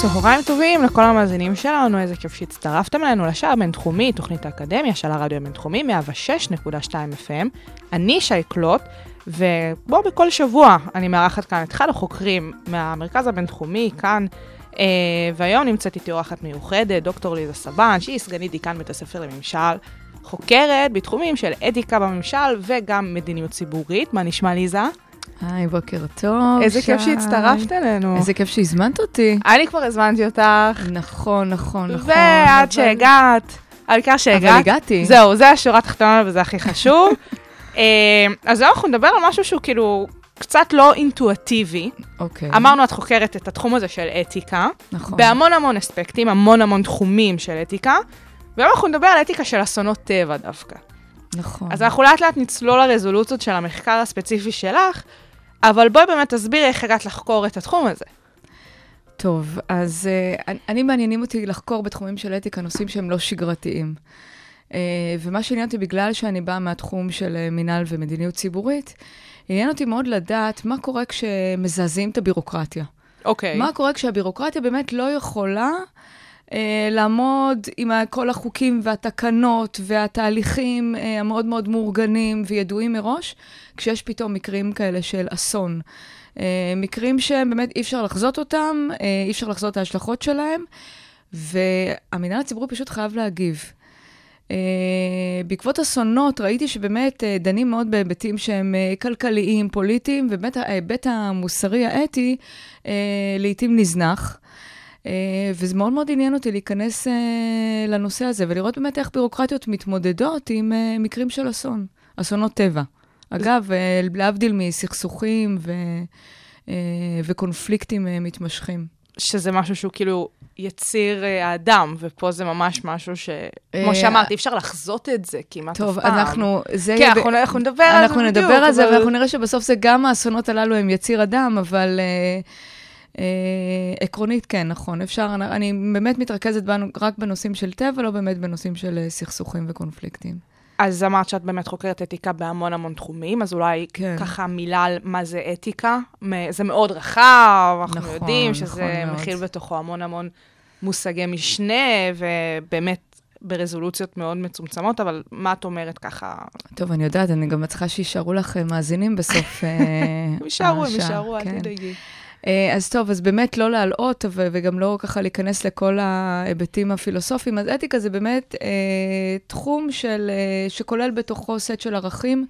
צהריים טובים לכל המאזינים שלנו, איזה כיף שהצטרפתם אלינו לשעה הבינתחומי, תוכנית האקדמיה של הרדיו הבינתחומי, 106.2 FM. אני שי קלוט, ובואו בכל שבוע אני מארחת כאן את אחד החוקרים מהמרכז הבינתחומי, כאן, אה, והיום נמצאת איתי אורחת מיוחדת, דוקטור ליזה סבן, שהיא סגנית דיקן בית הספר לממשל, חוקרת בתחומים של אתיקה בממשל וגם מדיניות ציבורית. מה נשמע ליזה? היי, בוקר טוב. איזה כיף שי. שהצטרפת אלינו. איזה כיף שהזמנת אותי. אני כבר הזמנתי אותך. נכון, נכון, נכון. ועד אבל- שהגעת, העיקר שהגעת. אבל הגעתי. זהו, זה השורה התחתונה וזה הכי חשוב. אה, אז היום אנחנו נדבר על משהו שהוא כאילו קצת לא אינטואטיבי. אוקיי. אמרנו, את חוקרת את התחום הזה של אתיקה, נכון. בהמון המון אספקטים, המון המון תחומים של אתיקה, והיום אנחנו נדבר על אתיקה של אסונות טבע דווקא. נכון. אז אנחנו לאט לאט נצלול לרזולוציות של המחקר הספציפי שלך, אבל בואי באמת תסבירי איך הגעת לחקור את התחום הזה. טוב, אז uh, אני, אני מעניינים אותי לחקור בתחומים של אתיקה נושאים שהם לא שגרתיים. Uh, ומה שעניין אותי, בגלל שאני באה מהתחום של uh, מינהל ומדיניות ציבורית, עניין אותי מאוד לדעת מה קורה כשמזעזעים את הבירוקרטיה. אוקיי. מה קורה כשהבירוקרטיה באמת לא יכולה לעמוד עם כל החוקים והתקנות והתהליכים אה, המאוד מאוד מאורגנים וידועים מראש, כשיש פתאום מקרים כאלה של אסון. אה, מקרים שבאמת אי אפשר לחזות אותם, אה, אי אפשר לחזות את ההשלכות שלהם, והמינהל הציבורי פשוט חייב להגיב. Uh, בעקבות אסונות ראיתי שבאמת uh, דנים מאוד בהיבטים שהם uh, כלכליים, פוליטיים, ובאמת ההיבט המוסרי, האתי, uh, לעתים נזנח. Uh, וזה מאוד מאוד עניין אותי להיכנס uh, לנושא הזה ולראות באמת איך בירוקרטיות מתמודדות עם uh, מקרים של אסון, אסונות טבע. אגב, uh, להבדיל מסכסוכים ו, uh, וקונפליקטים uh, מתמשכים. שזה משהו שהוא כאילו יציר אה, האדם, ופה זה ממש משהו ש... אה, כמו שאמרת, אי אפשר לחזות את זה כמעט אף פעם. טוב, אנחנו... זה כן, ב- אנחנו, אנחנו נדבר על זה אנחנו בדיוק. נדבר על זה, אבל- ואנחנו נראה שבסוף זה גם האסונות הללו הם יציר אדם, אבל אה, אה, עקרונית, כן, נכון. אפשר, אני, אני באמת מתרכזת בנו רק בנושאים של טבע, לא באמת בנושאים של אה, סכסוכים וקונפליקטים. אז אמרת שאת באמת חוקרת אתיקה בהמון המון תחומים, אז אולי כן. ככה מילה על מה זה אתיקה. זה מאוד רחב, אנחנו נכון, יודעים נכון שזה מאוד. מכיל בתוכו המון המון מושגי משנה, ובאמת ברזולוציות מאוד מצומצמות, אבל מה את אומרת ככה? טוב, אני יודעת, אני גם צריכה שיישארו לך אה, מאזינים בסוף אה, הם יישארו, הם השעה, יישארו, אל כן. תדאגי. אה, אז טוב, אז באמת לא להלאות וגם לא ככה להיכנס לכל ההיבטים הפילוסופיים. אז אתיקה זה באמת אה, תחום של, אה, שכולל בתוכו סט של ערכים.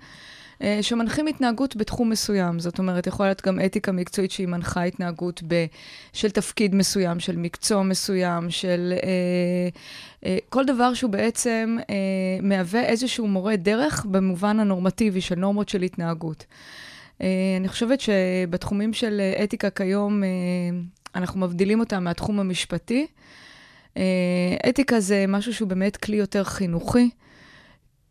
אה, שמנחים התנהגות בתחום מסוים. זאת אומרת, יכולה להיות גם אתיקה מקצועית שהיא מנחה התנהגות ב, של תפקיד מסוים, של מקצוע מסוים, של אה, אה, כל דבר שהוא בעצם אה, מהווה איזשהו מורה דרך במובן הנורמטיבי של נורמות של התנהגות. אה, אני חושבת שבתחומים של אה, אתיקה כיום, אה, אנחנו מבדילים אותם מהתחום המשפטי. אה, אתיקה זה משהו שהוא באמת כלי יותר חינוכי.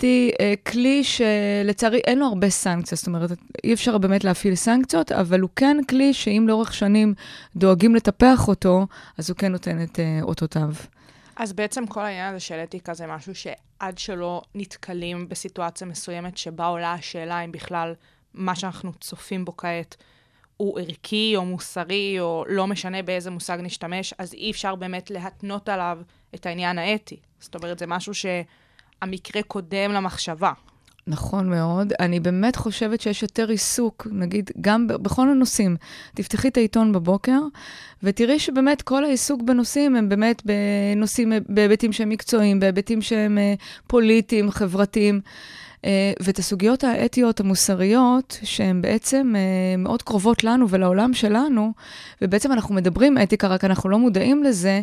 אה, כלי שלצערי אין לו הרבה סנקציות, זאת אומרת, אי אפשר באמת להפעיל סנקציות, אבל הוא כן כלי שאם לאורך שנים דואגים לטפח אותו, אז הוא כן נותן את אה, אותותיו. אז בעצם כל העניין הזה של אתיקה זה משהו שעד שלא נתקלים בסיטואציה מסוימת שבה עולה השאלה אם בכלל מה שאנחנו צופים בו כעת הוא ערכי או מוסרי, או לא משנה באיזה מושג נשתמש, אז אי אפשר באמת להתנות עליו את העניין האתי. זאת אומרת, זה משהו שהמקרה קודם למחשבה. נכון מאוד. אני באמת חושבת שיש יותר עיסוק, נגיד, גם בכל הנושאים. תפתחי את העיתון בבוקר, ותראי שבאמת כל העיסוק בנושאים הם באמת בנושאים, בהיבטים שהם מקצועיים, בהיבטים שהם אה, פוליטיים, חברתיים. אה, ואת הסוגיות האתיות המוסריות, שהן בעצם אה, מאוד קרובות לנו ולעולם שלנו, ובעצם אנחנו מדברים אתיקה, רק אנחנו לא מודעים לזה,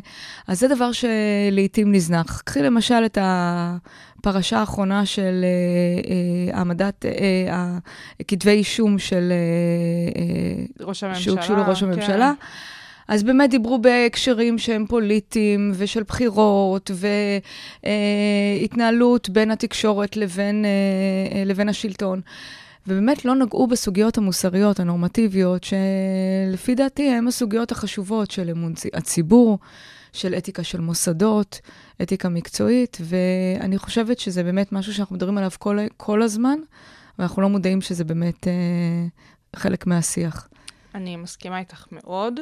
אז זה דבר שלעיתים נזנח. קחי למשל את הפרשה האחרונה של אה, העמדת, כתבי אישום של... ראש הממשלה. שהוגשו לראש הממשלה. אז באמת דיברו בהקשרים שהם פוליטיים ושל בחירות והתנהלות בין התקשורת לבין, אה, אה, לבין השלטון. ובאמת לא נגעו בסוגיות המוסריות, הנורמטיביות, שלפי דעתי הן הסוגיות החשובות של אמון צי- הציבור, של אתיקה של מוסדות, אתיקה מקצועית, ואני חושבת שזה באמת משהו שאנחנו מדברים עליו כל, כל הזמן, ואנחנו לא מודעים שזה באמת אה, חלק מהשיח. אני מסכימה איתך מאוד,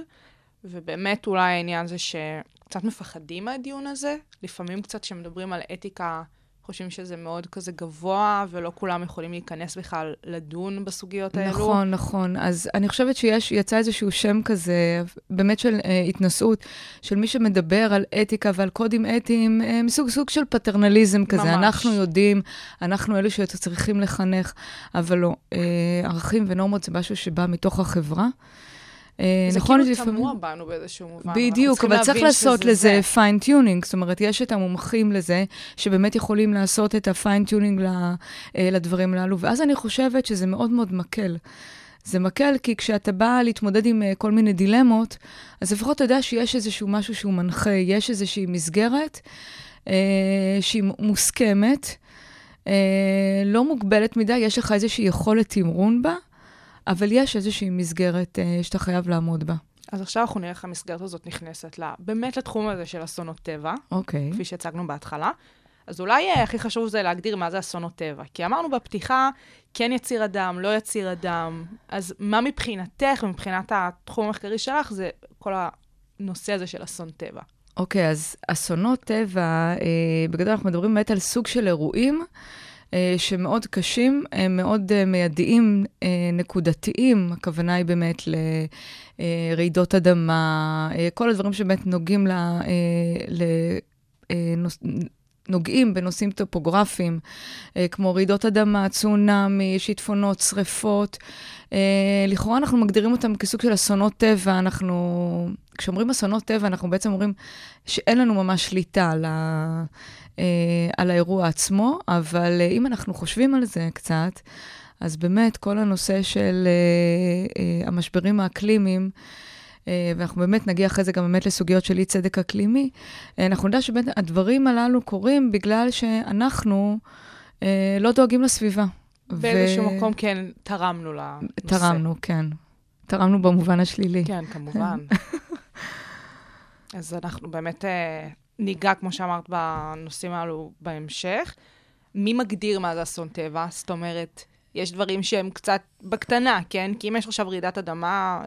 ובאמת אולי העניין זה שקצת מפחדים מהדיון הזה. לפעמים קצת כשמדברים על אתיקה, חושבים שזה מאוד כזה גבוה, ולא כולם יכולים להיכנס בכלל לדון בסוגיות האלו. נכון, נכון. אז אני חושבת שיש, יצא איזשהו שם כזה, באמת של אה, התנשאות, של מי שמדבר על אתיקה ועל קודים אתיים, אה, מסוג סוג של פטרנליזם כזה. ממש. אנחנו יודעים, אנחנו אלו שצריכים לחנך, אבל לא. אה, ערכים ונורמות זה משהו שבא מתוך החברה. אה, זה נכון, כאילו לפעמים- טמון בנו באיזשהו מובן. בדיוק, אבל צריך לעשות לזה זה. Fine-tuning, זאת אומרת, יש את המומחים לזה, שבאמת יכולים לעשות את ה fine-tuning לדברים הללו, ואז אני חושבת שזה מאוד מאוד מקל. זה מקל כי כשאתה בא להתמודד עם אה, כל מיני דילמות, אז לפחות אתה יודע שיש איזשהו משהו שהוא מנחה, יש איזושהי מסגרת אה, שהיא מוסכמת, אה, לא מוגבלת מדי, יש לך איזושהי יכולת תמרון בה, אבל יש איזושהי מסגרת אה, שאתה חייב לעמוד בה. אז עכשיו אנחנו נראה איך המסגרת הזאת נכנסת לה, באמת לתחום הזה של אסונות טבע, אוקיי. כפי שהצגנו בהתחלה. אז אולי אה, הכי חשוב זה להגדיר מה זה אסונות טבע. כי אמרנו בפתיחה, כן יציר אדם, לא יציר אדם. אז מה מבחינתך, מבחינת התחום המחקרי שלך, זה כל הנושא הזה של אסון טבע. אוקיי, אז אסונות טבע, אה, בגדול אנחנו מדברים באמת על סוג של אירועים שמאוד קשים, הם מאוד אה, מיידיים, אה, נקודתיים, הכוונה היא באמת לרעידות אדמה, אה, כל הדברים שבאמת נוגעים ל... אה, ל אה, נוגעים בנושאים טופוגרפיים, אה, כמו רעידות אדמה, צונאמי, שיטפונות, שריפות. אה, לכאורה אנחנו מגדירים אותם כסוג של אסונות טבע. אנחנו, כשאומרים אסונות טבע, אנחנו בעצם אומרים שאין לנו ממש שליטה על, ה, אה, על האירוע עצמו, אבל אה, אם אנחנו חושבים על זה קצת, אז באמת כל הנושא של אה, אה, המשברים האקלימיים, אה, ואנחנו באמת נגיע אחרי זה גם באמת לסוגיות של אי צדק אקלימי, אה, אנחנו נדע שבאמת הדברים הללו קורים בגלל שאנחנו אה, לא דואגים לסביבה. באיזשהו ו- מקום כן תרמנו לנושא. תרמנו, כן. תרמנו במובן השלילי. כן, כמובן. אז אנחנו באמת אה, ניגע, כמו שאמרת, בנושאים האלו בהמשך. מי מגדיר מה זה אסון טבע? זאת אומרת, יש דברים שהם קצת בקטנה, כן? כי אם יש עכשיו רעידת אדמה,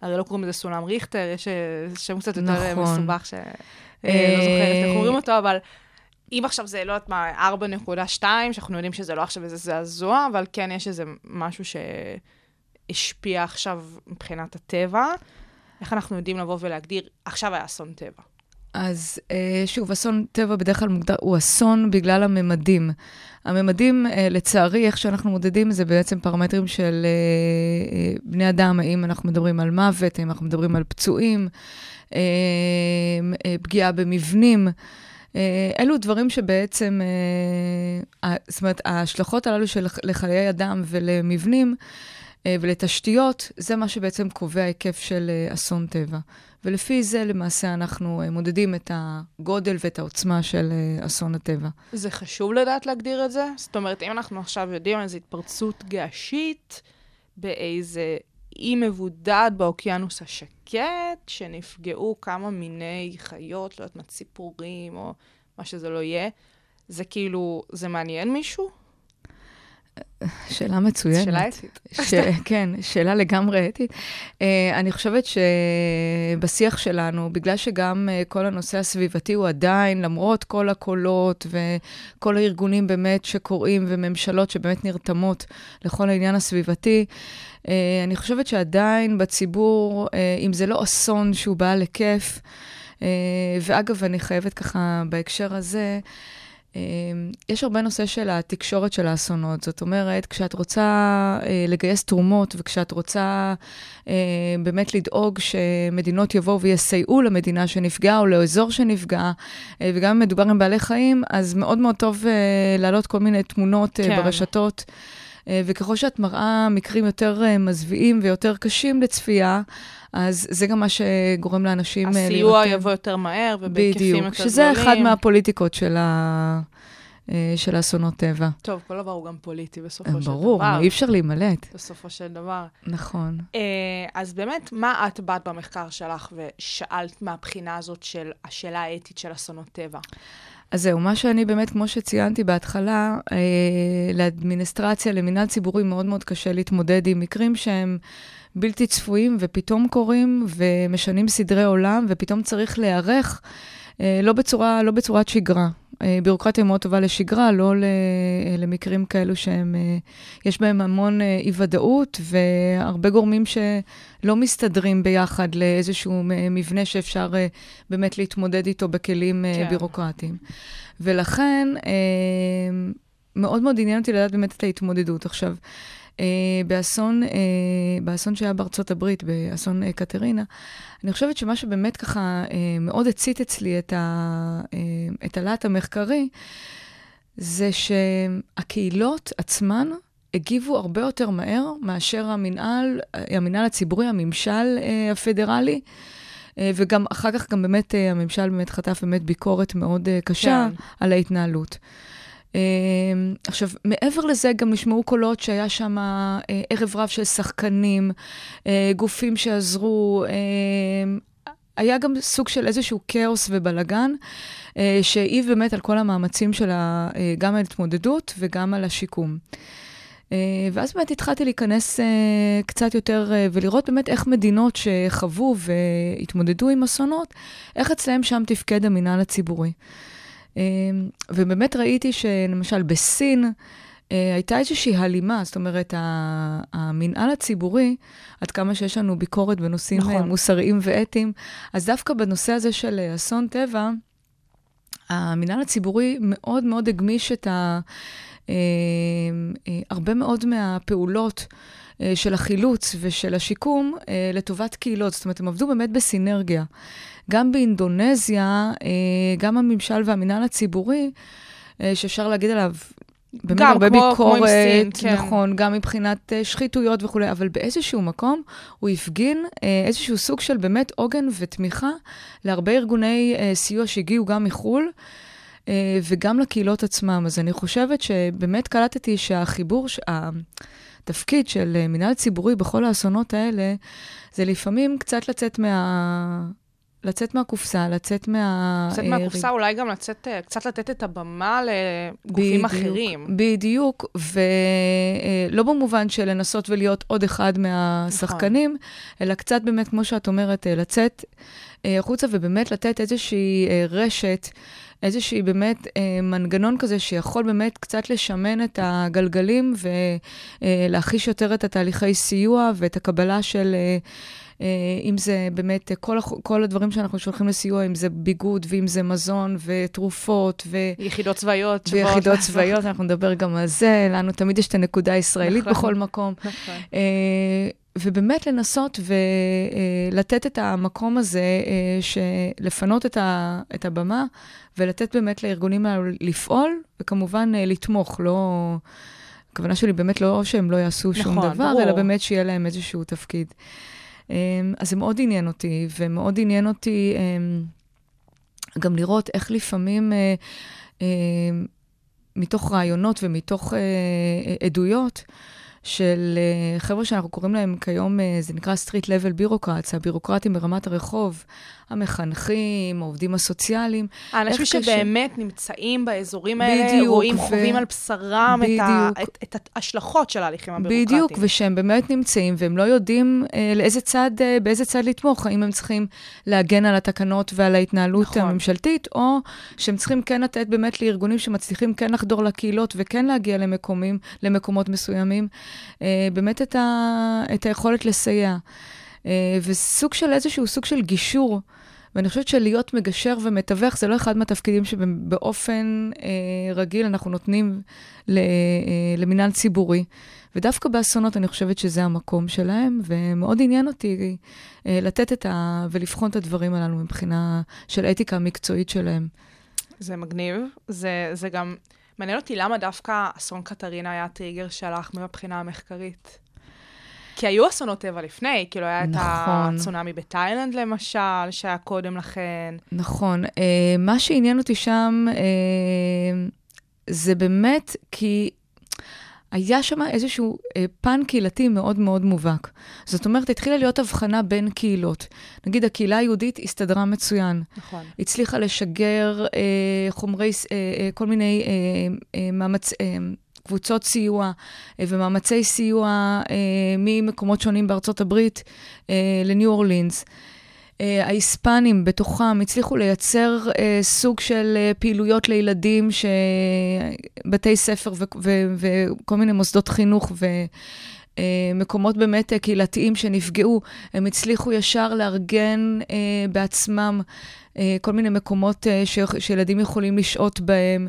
הרי לא קוראים לזה סולם ריכטר, יש אה, שם קצת יותר אה, נכון. מסובך, שאני לא זוכרת איך קוראים אותו, אבל אם עכשיו זה, לא יודעת מה, 4.2, שאנחנו יודעים שזה לא עכשיו איזה זעזוע, אבל כן יש איזה משהו שהשפיע עכשיו מבחינת הטבע. איך אנחנו יודעים לבוא ולהגדיר, עכשיו היה אסון טבע. אז אה, שוב, אסון טבע בדרך כלל מוגדר, הוא אסון בגלל הממדים. הממדים, אה, לצערי, איך שאנחנו מודדים, זה בעצם פרמטרים של אה, בני אדם, האם אנחנו מדברים על מוות, האם אנחנו מדברים על פצועים, פגיעה במבנים. אלו דברים שבעצם, זאת אומרת, ההשלכות הללו של לחיי אדם ולמבנים ולתשתיות, זה מה שבעצם קובע היקף של אה, אסון טבע. ולפי זה למעשה אנחנו אה, מודדים את הגודל ואת העוצמה של אה, אסון הטבע. זה חשוב לדעת להגדיר את זה? זאת אומרת, אם אנחנו עכשיו יודעים איזו התפרצות געשית באיזה אי מבודד באוקיינוס השקט, שנפגעו כמה מיני חיות, לא יודעת מה, ציפורים או מה שזה לא יהיה, זה כאילו, זה מעניין מישהו? שאלה מצוינת. שאלה אתית. ש... כן, שאלה לגמרי אתית. Uh, אני חושבת שבשיח שלנו, בגלל שגם uh, כל הנושא הסביבתי הוא עדיין, למרות כל הקולות וכל הארגונים באמת שקוראים וממשלות שבאמת נרתמות לכל העניין הסביבתי, uh, אני חושבת שעדיין בציבור, uh, אם זה לא אסון שהוא בעל היקף, uh, ואגב, אני חייבת ככה בהקשר הזה, אה, יש הרבה נושא של התקשורת של האסונות. זאת אומרת, כשאת רוצה אה, לגייס תרומות וכשאת רוצה אה, באמת לדאוג שמדינות יבואו ויסייעו למדינה שנפגעה או לאזור שנפגע, אה, וגם אם מדובר עם בעלי חיים, אז מאוד מאוד טוב להעלות כל מיני תמונות כן. ברשתות. אה, וככל שאת מראה מקרים יותר אה, מזוויעים ויותר קשים לצפייה, אז זה גם מה שגורם לאנשים אה, הסיוע להירתם. יבוא יותר מהר ובהיקפים יותר בדיוק, גדולים. שזה אחד מהפוליטיקות של, ה... של האסונות טבע. טוב, כל דבר הוא גם פוליטי בסופו של דבר. ברור, אי אפשר להימלט. בסופו של דבר. נכון. אז באמת, מה את באת במחקר שלך ושאלת מהבחינה הזאת של השאלה האתית של אסונות טבע? אז זהו, מה שאני באמת, כמו שציינתי בהתחלה, אה, לאדמיניסטרציה, למינהל ציבורי, מאוד מאוד קשה להתמודד עם מקרים שהם בלתי צפויים ופתאום קורים ומשנים סדרי עולם, ופתאום צריך להיערך לא, בצורה, לא בצורת שגרה. אה, ביורוקרטיה מאוד טובה לשגרה, לא אה, למקרים כאלו שהם, אה, יש בהם המון אה, אי-ודאות והרבה גורמים שלא מסתדרים ביחד לאיזשהו מבנה שאפשר אה, באמת להתמודד איתו בכלים אה, כן. ביורוקרטיים. ולכן, אה, מאוד מאוד עניין אותי לדעת באמת את ההתמודדות. עכשיו, אה, באסון, אה, באסון שהיה בארצות הברית, באסון אה, קטרינה, אני חושבת שמה שבאמת ככה אה, מאוד הצית אצלי את, ה, אה, את הלהט המחקרי, זה שהקהילות עצמן הגיבו הרבה יותר מהר מאשר המינהל, המינהל הציבורי, הממשל אה, הפדרלי. אה, וגם אחר כך גם באמת אה, הממשל באמת חטף באמת ביקורת מאוד אה, קשה כן. על ההתנהלות. אה, עכשיו, מעבר לזה גם נשמעו קולות שהיה שם אה, ערב רב של שחקנים, אה, גופים שעזרו, אה, היה גם סוג של איזשהו כאוס ובלגן, אה, שהעיב באמת על כל המאמצים שלה, אה, גם על התמודדות וגם על השיקום. אה, ואז באמת התחלתי להיכנס אה, קצת יותר אה, ולראות באמת איך מדינות שחוו והתמודדו עם אסונות, איך אצלהם שם תפקד המינהל הציבורי. אה, ובאמת ראיתי שלמשל בסין, אה, הייתה איזושהי הלימה, זאת אומרת, המנהל הציבורי, עד כמה שיש לנו ביקורת בנושאים נכון. נכון. מוסריים ואתיים, אז דווקא בנושא הזה של אה, אסון טבע, המנהל הציבורי מאוד מאוד הגמיש את ה... אה, אה, הרבה מאוד מהפעולות אה, של החילוץ ושל השיקום אה, לטובת קהילות. זאת אומרת, הם עבדו באמת בסינרגיה. גם באינדונזיה, אה, גם הממשל והמינהל הציבורי, אה, שאפשר להגיד עליו באמת גם הרבה כמו- כמו ביקורת, עם סין, כן. נכון, גם מבחינת אה, שחיתויות וכולי, אבל באיזשהו מקום הוא הפגין אה, איזשהו סוג של באמת עוגן ותמיכה להרבה ארגוני אה, סיוע שהגיעו גם מחו"ל. אה, וגם לקהילות עצמם. אז אני חושבת שבאמת קלטתי שהחיבור, התפקיד של אה, מינהל ציבורי בכל האסונות האלה, זה לפעמים קצת לצאת מה... לצאת מהקופסה, לצאת מה... לצאת אה, מהקופסה, אולי גם לצאת, אה, קצת לתת את הבמה לגופים בדיוק, אחרים. בדיוק, ולא במובן של לנסות ולהיות עוד אחד מהשחקנים, נכון. אלא קצת באמת, כמו שאת אומרת, אה, לצאת אה, החוצה ובאמת לתת איזושהי אה, רשת, איזושהי באמת אה, מנגנון כזה שיכול באמת קצת לשמן את הגלגלים ולהחיש יותר את התהליכי סיוע ואת הקבלה של... אה, אם זה באמת אה, כל, כל הדברים שאנחנו שולחים לסיוע, אם זה ביגוד ואם זה מזון ותרופות ו... יחידות צבאיות. ויחידות. צבאיות, אנחנו נדבר גם על זה, לנו תמיד יש את הנקודה הישראלית נכון. בכל מקום. נכון. אה, ובאמת לנסות ולתת את המקום הזה, אה, לפנות את, הבמה ולתת באמת לארגונים האלו לפעול, וכמובן אה, לתמוך, לא... הכוונה שלי באמת לא שהם לא יעשו שום נכון, דבר, ברור. אלא באמת שיהיה להם איזשהו תפקיד. אה, אז זה מאוד עניין אותי, ומאוד עניין אותי אה, גם לראות איך לפעמים, אה, אה, מתוך רעיונות ומתוך אה, עדויות, של חבר'ה שאנחנו קוראים להם כיום, זה נקרא street level bureaucrats, הבירוקרטים ברמת הרחוב, המחנכים, העובדים הסוציאליים. האנשים שבאמת נמצאים באזורים האלה, בדיוק, רואים, ו- חווים על בשרם את ה- בדיוק. את- את ההשלכות של ההליכים הביורוקרטיים. בדיוק, ושהם באמת נמצאים, והם לא יודעים אה, לאיזה צד, אה, באיזה צד לתמוך, האם הם צריכים להגן על התקנות ועל ההתנהלות נכון. הממשלתית, או שהם צריכים כן לתת באמת לארגונים שמצליחים כן לחדור לקהילות וכן להגיע למקומים, למקומות מסוימים, אה, באמת את, ה, את היכולת לסייע. אה, וסוג של איזשהו סוג של גישור. ואני חושבת שלהיות מגשר ומתווך זה לא אחד מהתפקידים שבאופן אה, רגיל אנחנו נותנים ל, אה, למינהל ציבורי. ודווקא באסונות אני חושבת שזה המקום שלהם, ומאוד עניין אותי אה, לתת את ה... ולבחון את הדברים הללו מבחינה של אתיקה המקצועית שלהם. זה מגניב. זה, זה גם מעניין אותי למה דווקא אסון קטרינה היה הטריגר שלך מבחינה המחקרית. כי היו אסונות טבע לפני, כאילו היה את נכון. הצונאמי בתאילנד למשל, שהיה קודם לכן. נכון. אה, מה שעניין אותי שם אה, זה באמת כי היה שם איזשהו אה, פן קהילתי מאוד מאוד מובהק. זאת אומרת, התחילה להיות הבחנה בין קהילות. נגיד, הקהילה היהודית הסתדרה מצוין. נכון. הצליחה לשגר אה, חומרי, אה, אה, כל מיני אה, אה, מאמץ, אה, קבוצות סיוע אה, ומאמצי סיוע אה, ממקומות שונים בארצות הברית אה, לניו אורלינס. ההיספנים בתוכם הצליחו לייצר סוג של פעילויות לילדים. בתי ספר ו- ו- וכל מיני מוסדות חינוך ו... אה, מקומות באמת אה, קהילתיים שנפגעו, הם הצליחו ישר לארגן אה, בעצמם כל מיני מקומות ש- שילדים יכולים לשהות בהם,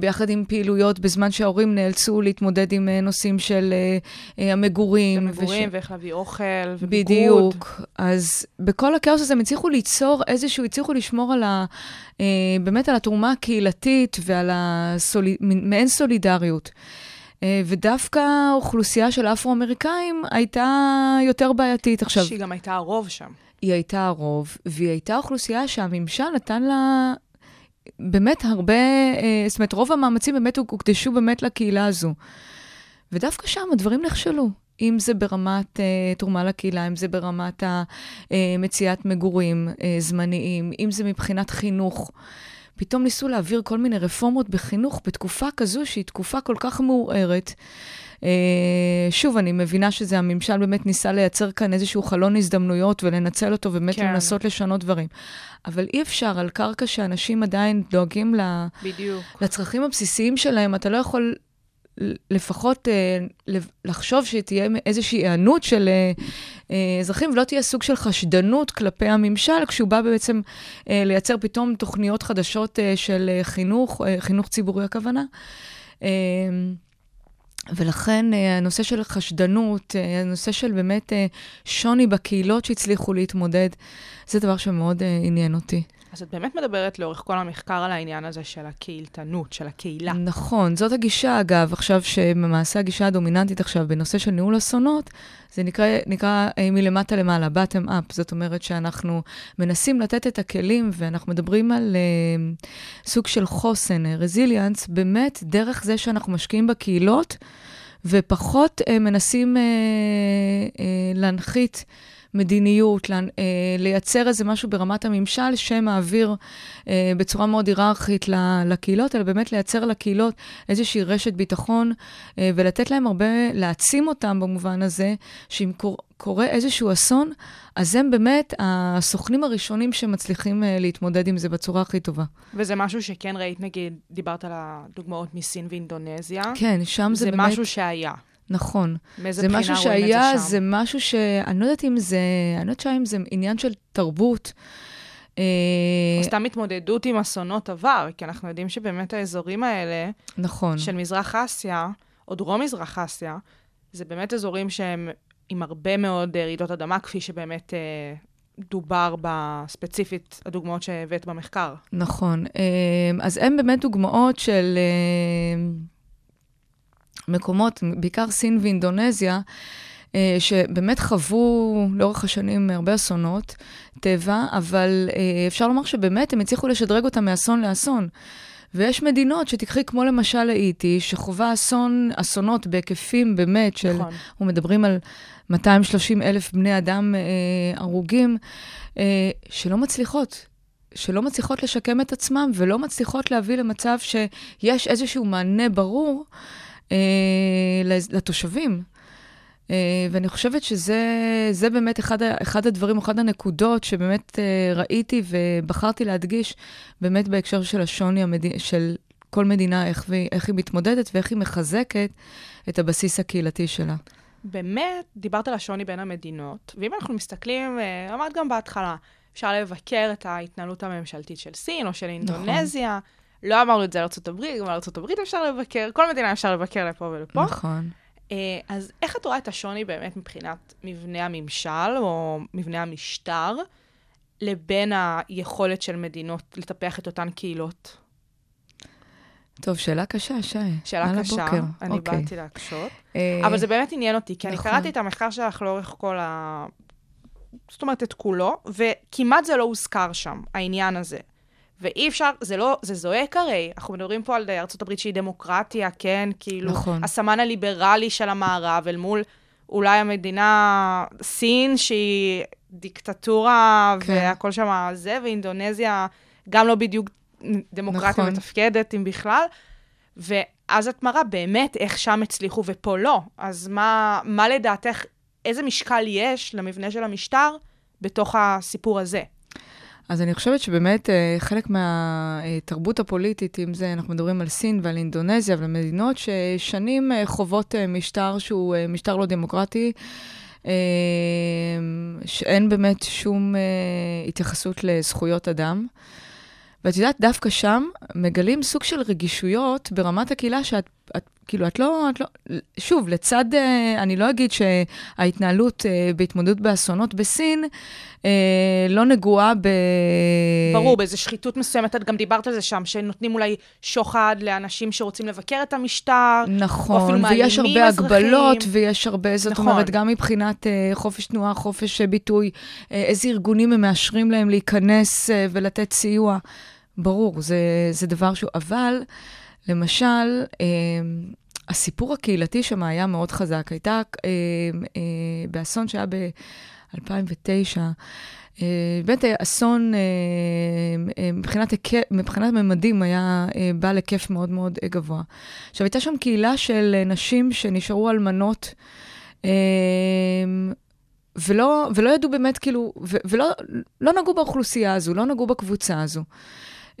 ביחד עם פעילויות, בזמן שההורים נאלצו להתמודד עם נושאים של המגורים. ומגורים, וש- ואיך להביא אוכל, וביגוד. בדיוק. אז בכל הכאוס הזה הם הצליחו ליצור איזשהו, הצליחו לשמור על ה... באמת על התרומה הקהילתית ועל הסולי... מין- מעין סולידריות. אה, ודווקא האוכלוסייה של האפרו-אמריקאים הייתה יותר בעייתית עכשיו. שהיא גם הייתה הרוב שם. היא הייתה הרוב, והיא הייתה אוכלוסייה שהממשל נתן לה באמת הרבה, אה, זאת אומרת, רוב המאמצים באמת הוקדשו באמת לקהילה הזו. ודווקא שם הדברים נכשלו. אם זה ברמת אה, תרומה לקהילה, אם זה ברמת אה, מציאת מגורים אה, זמניים, אם זה מבחינת חינוך. פתאום ניסו להעביר כל מיני רפורמות בחינוך בתקופה כזו שהיא תקופה כל כך מעורערת. אה, שוב, אני מבינה שזה הממשל באמת ניסה לייצר כאן איזשהו חלון הזדמנויות ולנצל אותו ובאמת כן. לנסות לשנות דברים. אבל אי אפשר על קרקע שאנשים עדיין דואגים ל... בדיוק. לצרכים הבסיסיים שלהם, אתה לא יכול לפחות אה, לחשוב שתהיה איזושהי היענות של אה, אה, אזרחים, ולא תהיה סוג של חשדנות כלפי הממשל, כשהוא בא בעצם אה, לייצר פתאום תוכניות חדשות אה, של אה, חינוך, אה, חינוך ציבורי הכוונה. אה, ולכן אה, הנושא של חשדנות, אה, הנושא של באמת אה, שוני בקהילות שהצליחו להתמודד, זה דבר שמאוד אה, עניין אותי. אז את באמת מדברת לאורך כל המחקר על העניין הזה של הקהילתנות, של הקהילה. נכון, זאת הגישה, אגב, עכשיו שלמעשה הגישה הדומיננטית עכשיו בנושא של ניהול אסונות, זה נקרא, נקרא אה, מלמטה למעלה, bottom up. זאת אומרת שאנחנו מנסים לתת את הכלים, ואנחנו מדברים על אה, סוג של חוסן, רזיליאנס, באמת דרך זה שאנחנו משקיעים בקהילות, ופחות אה, מנסים אה, אה, להנחית. מדיניות, אה, לייצר איזה משהו ברמת הממשל שמעביר אה, בצורה מאוד היררכית לקהילות, אלא באמת לייצר לקהילות איזושהי רשת ביטחון אה, ולתת להם הרבה, להעצים אותם במובן הזה, שאם קור, קורה איזשהו אסון, אז הם באמת הסוכנים הראשונים שמצליחים להתמודד עם זה בצורה הכי טובה. וזה משהו שכן ראית, נגיד, דיברת על הדוגמאות מסין ואינדונזיה. כן, שם זה, זה באמת... משהו שהיה. נכון. מאיזה זה בחינה משהו רואים את שהיה, זה שם? זה משהו ש... אני לא יודעת אם זה... אני לא יודעת אם זה עניין של תרבות. אה, או סתם התמודדות עם אסונות עבר, כי אנחנו יודעים שבאמת האזורים האלה נכון. של מזרח אסיה, או דרום מזרח אסיה, זה באמת אזורים שהם עם הרבה מאוד אה, רעידות אדמה, כפי שבאמת אה, דובר בספציפית הדוגמאות שהבאת במחקר. נכון. אז הם באמת דוגמאות של מקומות, בעיקר סין ואינדונזיה, אה, שבאמת חוו לאורך השנים הרבה אסונות טבע, אבל אה, אפשר לומר שבאמת הם הצליחו לשדרג אותם מאסון לאסון. ויש מדינות שתיקחי כמו למשל האיטי, שחווה אסון, אסונות בהיקפים באמת של, נכון. אנחנו מדברים על 230 אלף בני אדם אה, הרוגים, אה, שלא מצליחות. שלא מצליחות לשקם את עצמם ולא מצליחות להביא למצב שיש איזשהו מענה ברור אה, לז- לתושבים. אה, ואני חושבת שזה זה באמת אחד, אחד הדברים, אחת הנקודות שבאמת אה, ראיתי ובחרתי להדגיש, באמת בהקשר של השוני המדי, של כל מדינה, איך, והיא- איך היא מתמודדת ואיך היא מחזקת את הבסיס הקהילתי שלה. באמת, דיברת על השוני בין המדינות, ואם אנחנו מסתכלים, אה, אמרת גם בהתחלה, אפשר לבקר את ההתנהלות הממשלתית של סין או של אינדונזיה. לא אמרנו את זה על ארה"ב, גם על ארה"ב אפשר לבקר, כל מדינה אפשר לבקר לפה ולפה. נכון. אה, אז איך את רואה את השוני באמת מבחינת מבנה הממשל או מבנה המשטר, לבין היכולת של מדינות לטפח את אותן קהילות? טוב, שאלה קשה, שי. שאלה קשה, הבוקר. אני אוקיי. באתי להקשות. אה, אבל זה באמת עניין אותי, כי אני נכון. קראתי את המחקר שלך לאורך כל ה... זאת אומרת, את כולו, וכמעט זה לא הוזכר שם, העניין הזה. ואי אפשר, זה לא, זה זועק הרי. אנחנו מדברים פה על ארה"ב שהיא דמוקרטיה, כן? כאילו, נכון. הסמן הליברלי של המערב, אל מול אולי המדינה סין, שהיא דיקטטורה, כן. והכל שם זה, ואינדונזיה גם לא בדיוק דמוקרטיה נכון. מתפקדת, אם בכלל. ואז את מראה באמת איך שם הצליחו ופה לא. אז מה, מה לדעתך, איזה משקל יש למבנה של המשטר בתוך הסיפור הזה? אז אני חושבת שבאמת אה, חלק מהתרבות הפוליטית, אם זה, אנחנו מדברים על סין ועל אינדונזיה ועל מדינות ששנים אה, חוות אה, משטר שהוא משטר לא דמוקרטי, שאין באמת שום התייחסות לזכויות אדם. ואת יודעת, דווקא שם מגלים סוג של רגישויות ברמת הקהילה שאת, את, כאילו, את לא, את לא, שוב, לצד, אה, אני לא אגיד שההתנהלות אה, בהתמודדות באסונות בסין אה, לא נגועה ב... ברור, באיזו שחיתות מסוימת, את גם דיברת על זה שם, שנותנים אולי שוחד לאנשים שרוצים לבקר את המשטר. או אפילו נכון, ויש מעלימים הרבה אזרחים. הגבלות, ויש הרבה, זאת נכון. אומרת, גם מבחינת חופש תנועה, חופש ביטוי, איזה ארגונים הם מאשרים להם להיכנס ולתת סיוע. ברור, זה, זה דבר שהוא... אבל, למשל, אה, הסיפור הקהילתי שם היה מאוד חזק. הייתה אה, אה, באסון שהיה ב-2009, אה, באמת אסון, מבחינת, מבחינת ממדים, היה בעל היקף מאוד מאוד גבוה. עכשיו, הייתה שם קהילה של נשים שנשארו אלמנות, ולא, ולא ידעו באמת, כאילו, ולא לא נגעו באוכלוסייה הזו, לא נגעו בקבוצה הזו.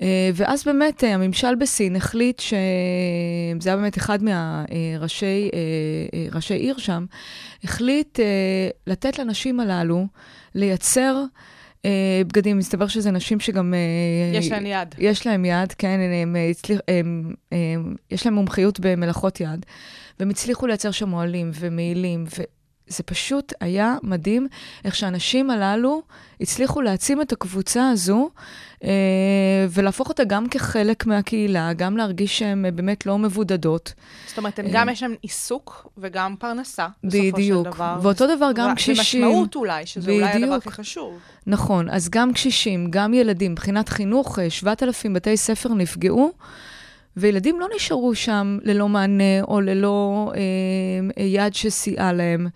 אה, ואז באמת אה, הממשל בסין החליט שזה היה באמת אחד מהראשי אה, ראשי עיר שם, החליט לתת לנשים הללו לייצר בגדים. מסתבר שזה נשים שגם... יש להן יד. יש להם יד, כן, הם, הם, הצליח, הם, הם, יש להם מומחיות במלאכות יד, והם הצליחו לייצר שם אוהלים ומעילים, וזה פשוט היה מדהים איך שהאנשים הללו הצליחו להעצים את הקבוצה הזו, אה, ולהפוך אותה גם כחלק מהקהילה, גם להרגיש שהן אה, באמת לא מבודדות. זאת אומרת, הם אה, גם יש להם עיסוק וגם פרנסה, בסופו בדיוק. של דבר. ואותו דבר גם קשישים. ומשמעות אולי, שזה אולי הדבר בדיוק. הכי חשוב. נכון, אז גם קשישים, גם ילדים, מבחינת חינוך, אה, 7,000 בתי ספר נפגעו, וילדים לא נשארו שם ללא מענה או ללא אה, יד שסייעה להם.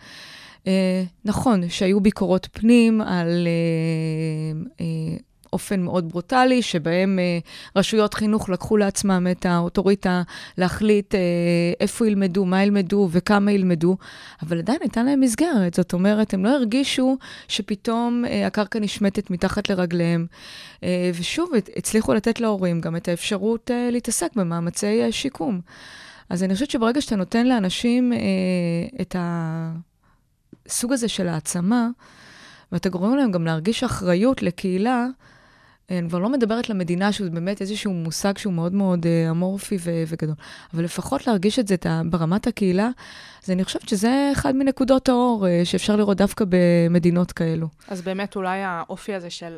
אה, נכון, שהיו ביקורות פנים על אה, אה, אופן מאוד ברוטלי, שבהם אה, רשויות חינוך לקחו לעצמם את האוטוריטה להחליט אה, איפה ילמדו, מה ילמדו וכמה ילמדו, אבל עדיין הייתה להם מסגרת. זאת אומרת, הם לא הרגישו שפתאום אה, הקרקע נשמטת מתחת לרגליהם. אה, ושוב, הצליחו לתת להורים גם את האפשרות אה, להתעסק במאמצי אה, שיקום. אז אני חושבת שברגע שאתה נותן לאנשים אה, את הסוג הזה של העצמה, ואתה גורם להם גם להרגיש אחריות לקהילה, אני כבר לא מדברת למדינה, שהוא באמת איזשהו מושג שהוא מאוד מאוד אה, אמורפי ו- וגדול, אבל לפחות להרגיש את זה ברמת הקהילה, אז אני חושבת שזה אחד מנקודות האור אה, שאפשר לראות דווקא במדינות כאלו. אז באמת אולי האופי הזה של,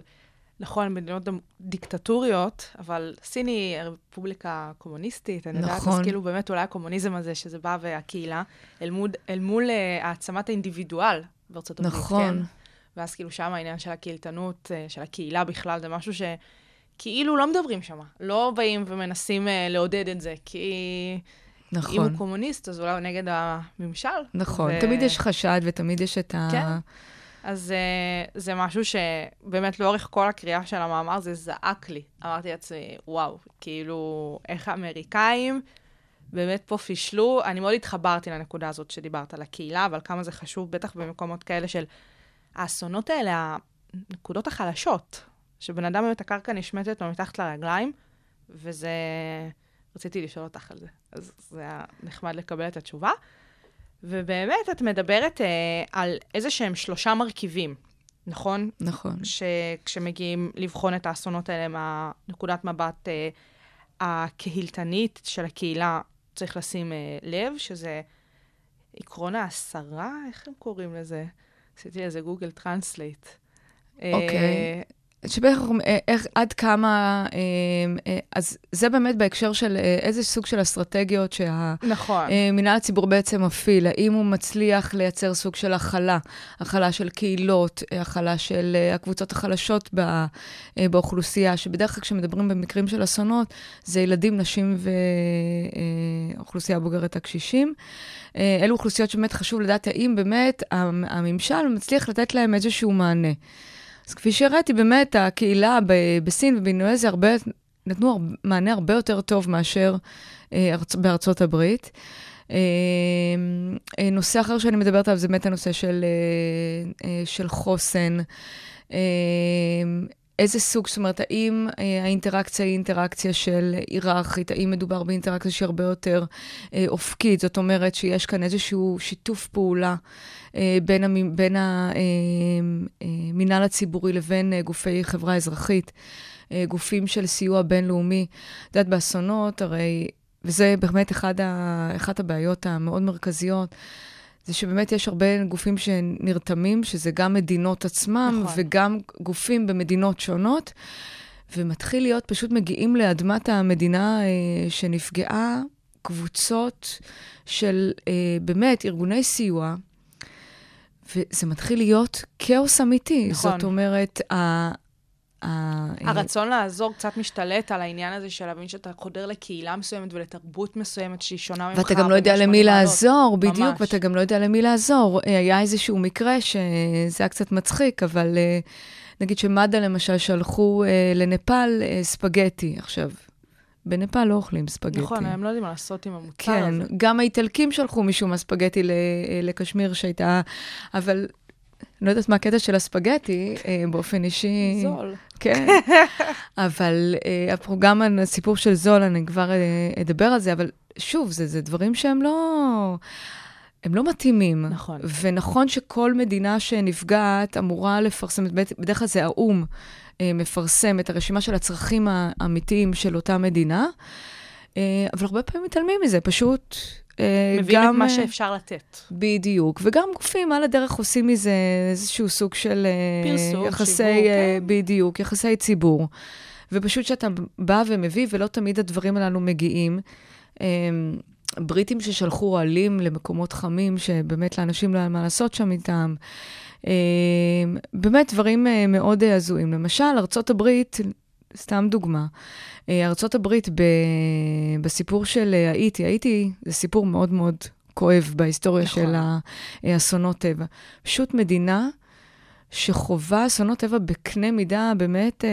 נכון, מדינות דיקטטוריות, אבל סין היא רפובליקה קומוניסטית, אני יודעת, נכון. אז כאילו באמת אולי הקומוניזם הזה, שזה בא והקהילה, אל מול, אל מול אה, העצמת האינדיבידואל בארצות הברית, נכון. כן? ואז כאילו שם העניין של הקהילתנות, אה, של הקהילה בכלל, זה משהו שכאילו לא מדברים שם. לא באים ומנסים אה, לעודד את זה, כי אם נכון, הוא קומוניסט, אז אולי הוא נגד הממשל. נכון. ו- תמיד יש חשד ותמיד יש את ה... כן. אז uh, זה משהו שבאמת לאורך כל הקריאה של המאמר זה זעק לי. אמרתי לעצמי, וואו, כאילו, איך האמריקאים באמת פה פישלו. אני מאוד התחברתי לנקודה הזאת שדיברת על הקהילה, אבל כמה זה חשוב, בטח במקומות כאלה של האסונות האלה, הנקודות החלשות, שבן אדם באמת הקרקע נשמטת לו מתחת לרגליים, וזה... רציתי לשאול אותך על זה. אז זה היה נחמד לקבל את התשובה. ובאמת, את מדברת אה, על איזה שהם שלושה מרכיבים, נכון? נכון. שכשמגיעים לבחון את האסונות האלה מהנקודת מבט אה, הקהילתנית של הקהילה, צריך לשים אה, לב, שזה עקרון ההכלה, איך הם קוראים לזה? עשיתי לזה Google Translate. אוקיי. שבערך אה, איך, עד כמה, אה, אה, אז זה באמת בהקשר של איזה סוג של אסטרטגיות נכון. שהמינהל הציבורי בעצם מפעיל, האם הוא מצליח לייצר סוג של הכלה, הכלה של קהילות, הכלה של הקבוצות החלשות באוכלוסייה, שבדרך כלל כשמדברים במקרים של אסונות, זה ילדים, נשים ואוכלוסייה בוגרת הקשישים. אלו אוכלוסיות שבאמת חשוב לדעת האם באמת המ- הממשל מצליח לתת להם איזשהו מענה. אז כפי שהראיתי, באמת, הקהילה ב- בסין ובאינדונזיה הרבה, נתנו מענה הרבה יותר טוב מאשר אה, ארצ- בארצות הברית. אה, אה, נושא אחר שאני מדברת עליו זה באמת הנושא של, אה, אה, של חוסן. אה, איזה סוג, זאת אומרת, האם אה, האינטראקציה היא אינטראקציה של היררכית, האם מדובר באינטראקציה שהיא הרבה יותר אה, אופקית, זאת אומרת שיש כאן איזשהו שיתוף פעולה אה, בין, המ, בין המינהל הציבורי לבין אה, גופי חברה אזרחית, אה, גופים של סיוע בינלאומי. את יודעת, באסונות, הרי, וזה באמת אחד ה, אחת הבעיות המאוד מרכזיות, זה שבאמת יש הרבה גופים שנרתמים, שזה גם מדינות עצמם, נכון. וגם גופים במדינות שונות, ומתחיל להיות, פשוט מגיעים לאדמת המדינה אה, שנפגעה, קבוצות של אה, באמת ארגוני סיוע, וזה מתחיל להיות כאוס אמיתי. נכון. זאת אומרת, הרצון לעזור קצת משתלט על העניין הזה של להבין שאתה חודר לקהילה מסוימת ולתרבות מסוימת שהיא שונה ממך. ואתה גם לא יודע למי 180 מעלות. לעזור, בדיוק, ממש. ואתה גם לא יודע למי לעזור. אה, היה איזשהו מקרה שזה היה קצת מצחיק, אבל אה, נגיד שמד"א למשל שלחו אה, לנפאל אה, ספגטי. עכשיו, בנפאל לא אוכלים ספגטי. נכון, הם לא יודעים מה לעשות עם המוצר כן, הזה. גם האיטלקים שלחו משום מה ספגטי ל- אה, לקשמיר שהייתה, אבל לא יודעת מה הקטע של הספגטי, אה, באופן אישי. זול. כן. אבל אה, אפרופו גם הסיפור של זול, אני כבר אה, אדבר על זה, אבל שוב, זה, זה דברים שהם לא... הם לא מתאימים. נכון. ונכון שכל מדינה שנפגעת אמורה לפרסם, בד- בדרך כלל זה האו"ם מפרסם את הרשימה של הצרכים האמיתיים של אותה מדינה, אבל הרבה פעמים מתעלמים מזה, פשוט... אה, מבין את גם, מה אה, שאפשר לתת. בדיוק, וגם גופים על הדרך עושים מזה איזשהו סוג של... אה, פרסום, יחסי, שיווק, אה, כן. בדיוק, יחסי ציבור. ופשוט שאתה בא ומביא, ולא תמיד הדברים הללו מגיעים. אה, בריטים ששלחו אוהלים למקומות חמים, שבאמת לאנשים לא היה מה לעשות שם איתם. אה, באמת דברים מאוד הזויים. למשל, ארצות הברית, סתם דוגמה, אה, ארצות הברית ב, בסיפור של אה, האיטי, האיטי זה סיפור מאוד מאוד כואב בהיסטוריה נכון. של האסונות טבע. פשוט מדינה שחווה אסונות טבע בקנה מידה באמת אה,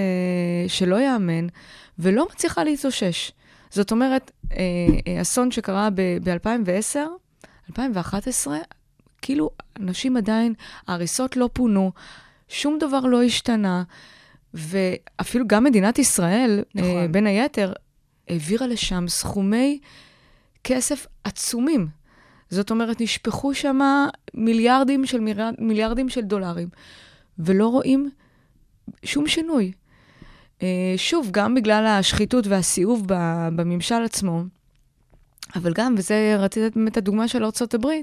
שלא ייאמן, ולא מצליחה להתאושש. זאת אומרת, אה, אה, אסון שקרה ב-2010, 2011, כאילו אנשים עדיין, ההריסות לא פונו, שום דבר לא השתנה, ואפילו גם מדינת ישראל, נכון. אה, בין היתר, העבירה לשם סכומי כסף עצומים. זאת אומרת, נשפכו שם מיליארדים של, מיליארד, מיליארדים של דולרים, ולא רואים שום שינוי. אה, שוב, גם בגלל השחיתות והסיאוב בממשל עצמו, אבל גם, וזה, רציתי לתת באמת את הדוגמה של ארה"ב, אה,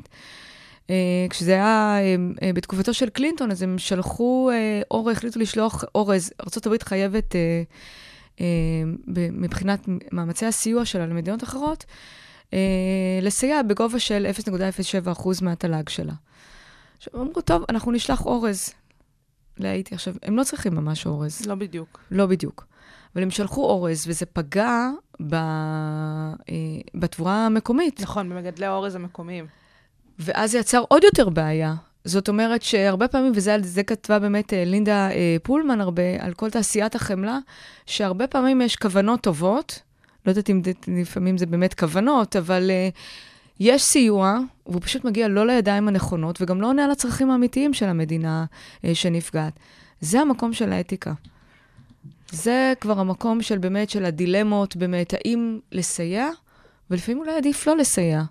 כשזה היה אה, אה, בתקופתו של קלינטון, אז הם שלחו אה, אור, החליטו לשלוח אורז. ארה"ב חייבת, אה, אה, מבחינת מאמצי הסיוע שלה למדינות אחרות, אה, לסייע בגובה של 0.07% מהתל"ג שלה. עכשיו, אמרו, טוב, אנחנו נשלח אורז להאיטי. עכשיו, הם לא צריכים ממש אורז. לא בדיוק. לא בדיוק. אבל הם שלחו אורז, וזה פגע ב... אה, בתבואה המקומית. נכון, במגדלי האורז המקומיים. ואז זה יצר עוד יותר בעיה. זאת אומרת שהרבה פעמים, וזה זה כתבה באמת אה, לינדה אה, פולמן הרבה, על כל תעשיית החמלה, שהרבה פעמים יש כוונות טובות, לא יודעת אם לפעמים זה באמת כוונות, אבל אה, יש סיוע, והוא פשוט מגיע לא לידיים הנכונות, וגם לא עונה על הצרכים האמיתיים של המדינה אה, שנפגעת. זה המקום של האתיקה. זה כבר המקום של באמת, של הדילמות, באמת, האם לסייע, ולפעמים אולי עדיף לא לסייע.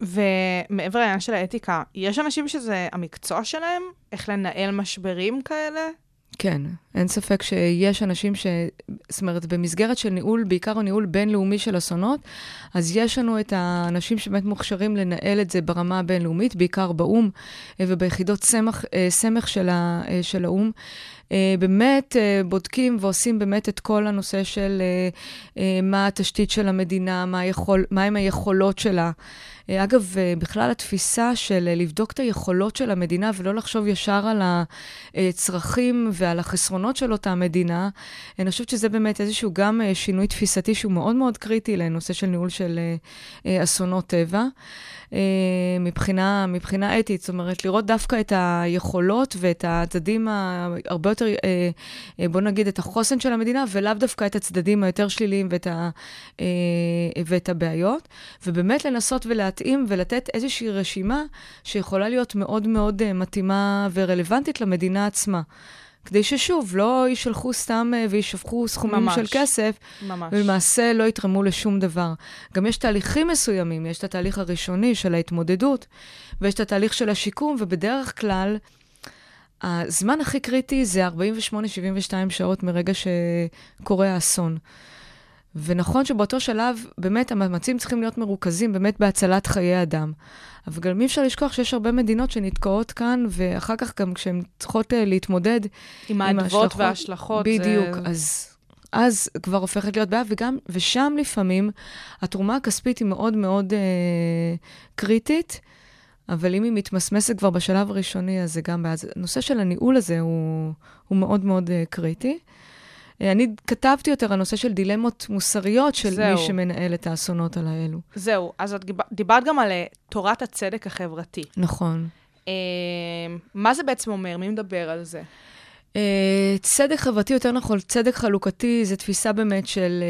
ומעבר לעניין של האתיקה, יש אנשים שזה המקצוע שלהם? איך לנהל משברים כאלה? כן, אין ספק שיש אנשים ש... זאת אומרת, במסגרת של ניהול, בעיקר ניהול בינלאומי של אסונות, אז יש לנו את האנשים שבאמת מוכשרים לנהל את זה ברמה הבינלאומית, בעיקר באו"ם אה, וביחידות סמך, אה, סמך של, ה... אה, של האו"ם. באמת בודקים ועושים באמת את כל הנושא של מה התשתית של המדינה, מה, יכול, מה היכולות שלה. אה, אגב, אה, בכלל התפיסה של אה, לבדוק את היכולות של המדינה ולא לחשוב ישר על הצרכים ועל החסרונות של אותה מדינה, אני חושבת שזה באמת איזשהו גם שינוי תפיסתי שהוא מאוד מאוד קריטי לנושא של ניהול של אסונות טבע. מבחינה, מבחינה אתית, זאת אומרת, לראות דווקא את היכולות ואת הצדדים הרבה יותר, בוא נגיד, את החוסן של המדינה, ולאו דווקא את הצדדים היותר שליליים ואת, ה, ואת הבעיות, ובאמת לנסות ולהתאים ולתת איזושהי רשימה שיכולה להיות מאוד מאוד אה, מתאימה ורלוונטית למדינה עצמה. כדי ששוב, לא יישלחו סתם אה, וישפכו סכומים ממש. של כסף, ממש. ולמעשה לא יתרמו לשום דבר. גם יש תהליכים מסוימים, יש את התהליך הראשוני של ההתמודדות, ויש את התהליך של השיקום, ובדרך כלל, הזמן הכי קריטי זה 48-72 שעות מרגע שקורה האסון. ונכון שבאותו שלב, באמת, המאמצים צריכים להיות מרוכזים באמת בהצלת חיי אדם. אבל גם אי אפשר לשכוח שיש הרבה מדינות שנתקעות כאן, ואחר כך גם כשהן צריכות uh, להתמודד עם עם האדוות ההשלכות- וההשלכות. בדיוק, זה... אז, אז כבר הופכת להיות בעיה, וגם, ושם לפעמים התרומה הכספית היא מאוד מאוד אה, קריטית, אבל אם היא מתמסמסת כבר בשלב הראשוני, אז זה גם בעיה. הנושא של הניהול הזה הוא, הוא מאוד מאוד אה, קריטי. אה, אני כתבתי יותר על נושא של דילמות מוסריות של זהו. מי שמנהל את האסונות על האלו. זהו, אז את דיב- דיברת גם על אה, תורת הצדק החברתי. נכון. אה, מה זה בעצם אומר? מי מדבר על זה? Uh, צדק חברתי, יותר נכון, צדק חלוקתי, זו תפיסה באמת של,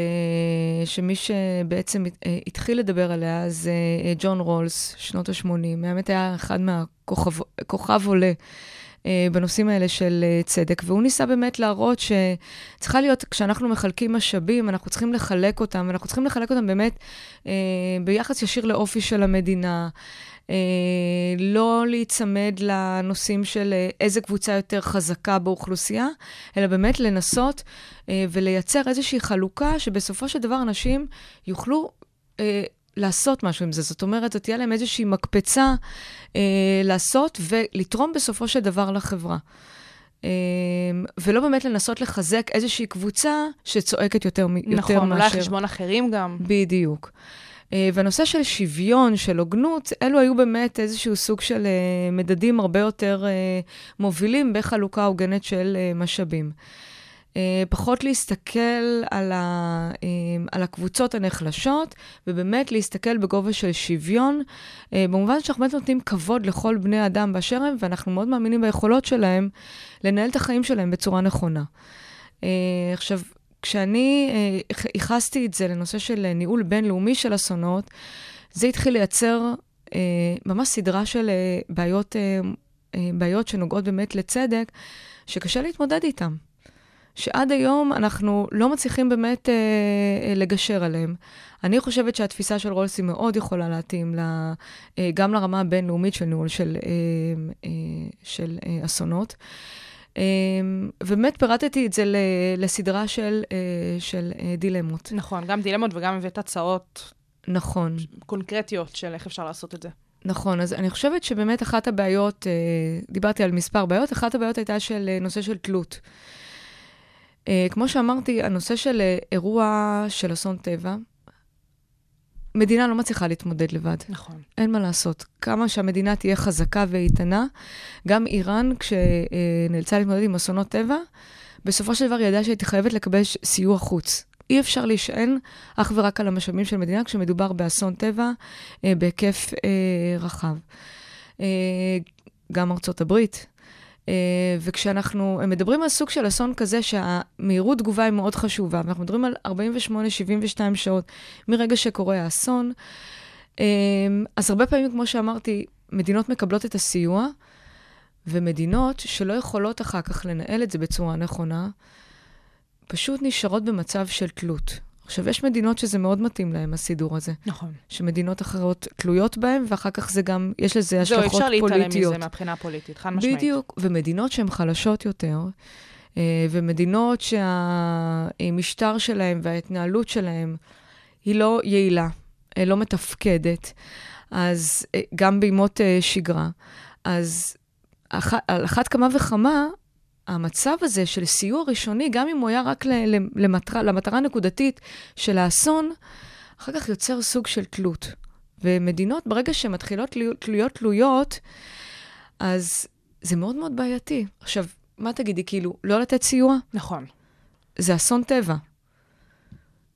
uh, שמי שבעצם uh, התחיל לדבר עליה זה ג'ון רולס, שנות ה-80. האמת היה אחד מהכוכב כוכב עולה בנושאים האלה של uh, צדק, והוא ניסה באמת להראות שצריכה להיות, כשאנחנו מחלקים משאבים, אנחנו צריכים לחלק אותם, ואנחנו צריכים לחלק אותם באמת uh, ביחס ישיר לאופי של המדינה. אה, לא להיצמד לנושאים של אה, איזה קבוצה יותר חזקה באוכלוסייה, אלא באמת לנסות אה, ולייצר איזושהי חלוקה שבסופו של דבר אנשים יוכלו אה, לעשות משהו עם זה. זאת אומרת, זאת תהיה להם איזושהי מקפצה אה, לעשות ולתרום בסופו של דבר לחברה. אה, ולא באמת לנסות לחזק איזושהי קבוצה שצועקת יותר, מ- יותר נכון, אולי מאשר... חשבון אחרים גם. בדיוק. Uh, והנושא של שוויון, של הוגנות, אלו היו באמת איזשהו סוג של uh, מדדים הרבה יותר uh, מובילים בחלוקה הוגנת של uh, משאבים. Uh, פחות להסתכל על, ה, uh, על הקבוצות הנחלשות, ובאמת להסתכל בגובה של שוויון, uh, במובן שאנחנו באמת נותנים כבוד לכל בני אדם באשר הם, ואנחנו מאוד מאמינים ביכולות שלהם לנהל את החיים שלהם בצורה נכונה. עכשיו, כשאני אה, ייחסתי את זה לנושא של אה, ניהול בינלאומי של אסונות, זה התחיל לייצר אה, ממש סדרה של אה, בעיות, אה, אה, בעיות שנוגעות באמת לצדק, שקשה להתמודד איתן. שעד היום אנחנו לא מצליחים באמת אה, אה, לגשר עליהם. אני חושבת שהתפיסה של רולס היא מאוד יכולה להתאים ל, אה, גם לרמה הבינלאומית של ניהול של, אה, אה, של אה, אסונות. אה, ובאמת פירטתי את זה ל, לסדרה של, אה, של אה, דילמות. נכון, גם דילמות וגם הבאת הצעות נכון. קונקרטיות של איך אפשר לעשות את זה. נכון, אז אני חושבת שבאמת אחת הבעיות, דיברתי על מספר בעיות, אחת הבעיות הייתה של נושא של תלות. אה, כמו שאמרתי, הנושא של אה, אירוע של אסון טבע, מדינה לא מצליחה להתמודד לבד. נכון. אין מה לעשות. כמה שהמדינה תהיה חזקה ואיתנה, גם איראן, כשנאלצה להתמודד עם אסונות טבע, בסופו של דבר ידעה שהייתי חייבת לקבל סיוע חוץ. אי אפשר להישען אך ורק על המשאבים של מדינה כשמדובר באסון טבע אה, בהיקף אה, רחב. אה, גם ארצות הברית. אה, וכשאנחנו מדברים על סוג של אסון כזה שהמהירות תגובה היא מאוד חשובה, ואנחנו מדברים על 48-72 שעות מרגע שקורה האסון, אה, אז הרבה פעמים, כמו שאמרתי, מדינות מקבלות את הסיוע, ומדינות שלא יכולות אחר כך לנהל את זה בצורה נכונה, פשוט נשארות במצב של תלות. עכשיו, יש מדינות שזה מאוד מתאים להן, הסידור הזה, נכון. שמדינות אחרות תלויות בהן, ואחר כך זה גם, יש לזה זהו, השלכות אפשר פוליטיות. להתעלם מזה מהבחינה הפוליטית, חד משמעית. בדיוק, ומדינות שהן חלשות יותר, אה, ומדינות שהמשטר שלהן וההתנהלות שלהן היא לא יעילה, אה, לא מתפקדת, אז אה, גם בימות שגרה. אז אח, על אחת כמה וכמה, המצב הזה של סיוע ראשוני, גם אם הוא היה רק למטרה, למטרה נקודתית של האסון, אחר כך יוצר סוג של תלות. ומדינות, ברגע שהן מתחילות להיות, להיות תלויות, אז זה מאוד מאוד בעייתי. עכשיו, מה תגידי, כאילו, לא לתת סיוע? נכון. זה אסון טבע.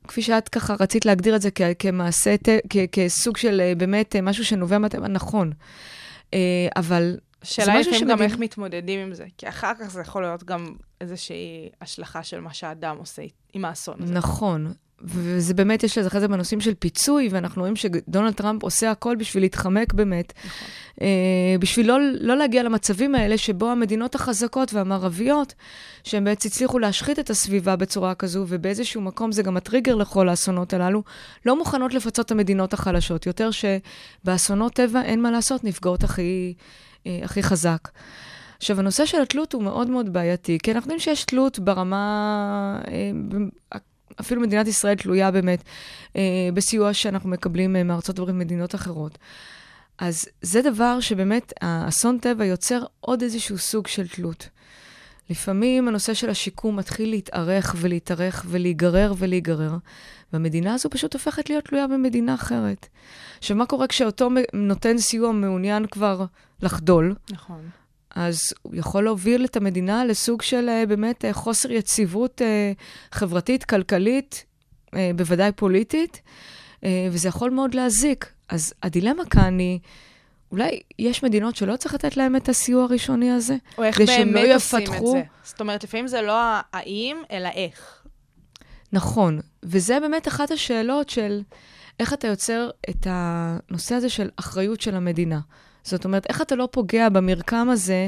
כפי שאת ככה רצית להגדיר את זה כ- כמעשה, כ- כסוג של אה, באמת אה, משהו שנובע מהטבע, נכון. אה, אבל שאלה זה משהו לפעמים גם איך מתמודדים עם זה, כי אחר כך זה יכול להיות גם איזושהי השלכה של מה שהאדם עושה עם האסון הזה. נכון. וזה באמת, יש לזה אחרי זה בנושאים של פיצוי, ואנחנו רואים שדונלד טראמפ עושה הכל בשביל להתחמק באמת. נכון. אה, בשביל לא, לא להגיע למצבים האלה שבו המדינות החזקות והמערביות, שהן בעצם הצליחו להשחית את הסביבה בצורה כזו, ובאיזשהו מקום זה גם הטריגר לכל האסונות הללו, לא מוכנות לפצות את המדינות החלשות. יותר שבאסונות טבע אין מה לעשות, נפגעות הכי, אה, הכי חזק. עכשיו, הנושא של התלות הוא מאוד מאוד בעייתי, כי אנחנו יודעים שיש תלות ברמה, אה, אפילו מדינת ישראל תלויה באמת אה, בסיוע שאנחנו מקבלים אה, מארצות הברית ומדינות אחרות. אז זה דבר שבאמת, האסון טבע יוצר עוד איזשהו סוג של תלות. לפעמים הנושא של השיקום מתחיל להתארך ולהתארך ולהיגרר ולהיגרר, והמדינה הזו פשוט הופכת להיות תלויה במדינה אחרת. עכשיו, מה קורה כשאותו נותן סיוע מעוניין כבר לחדול? נכון. אז הוא יכול להוביל את המדינה לסוג של אה, באמת אה, חוסר יציבות אה, חברתית, כלכלית, בוודאי פוליטית, וזה יכול מאוד להזיק. אז הדילמה כאן היא, אולי יש מדינות שלא צריך לתת להן את הסיוע הראשוני הזה? או איך באמת לא עושים את יפתחו? זה. זאת אומרת, לפעמים זה לא האם, אלא איך. נכון, וזה באמת אחת השאלות של איך אתה יוצר את הנושא הזה של אחריות של המדינה. זאת אומרת, איך אתה לא פוגע במרקם הזה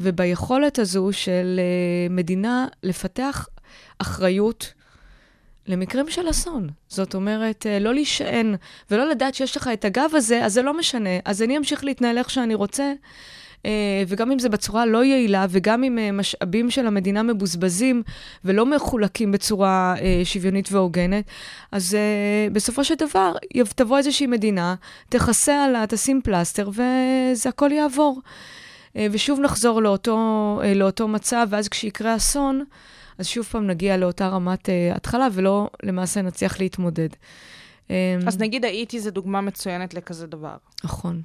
וביכולת הזו של uh, מדינה לפתח אחריות למקרים של אסון. זאת אומרת, uh, לא להישען ולא לדעת שיש לך את הגב הזה, אז זה לא משנה. אז אני אמשיך להתנהל איך שאני רוצה. Uh, וגם אם זה בצורה לא יעילה, וגם אם uh, משאבים של המדינה מבוזבזים ולא מחולקים בצורה שוויונית והוגנת, אז בסופו של דבר תבוא איזושהי מדינה, תכסה עליה, תשים פלסטר, וזה הכל יעבור. ושוב נחזור לאותו, לאותו מצב, ואז כשיקרה אסון, אז שוב פעם נגיע לאותה רמת uh, התחלה, ולא למעשה נצליח להתמודד. Um, אז נגיד האיטי זה דוגמה מצוינת לכזה דבר. נכון.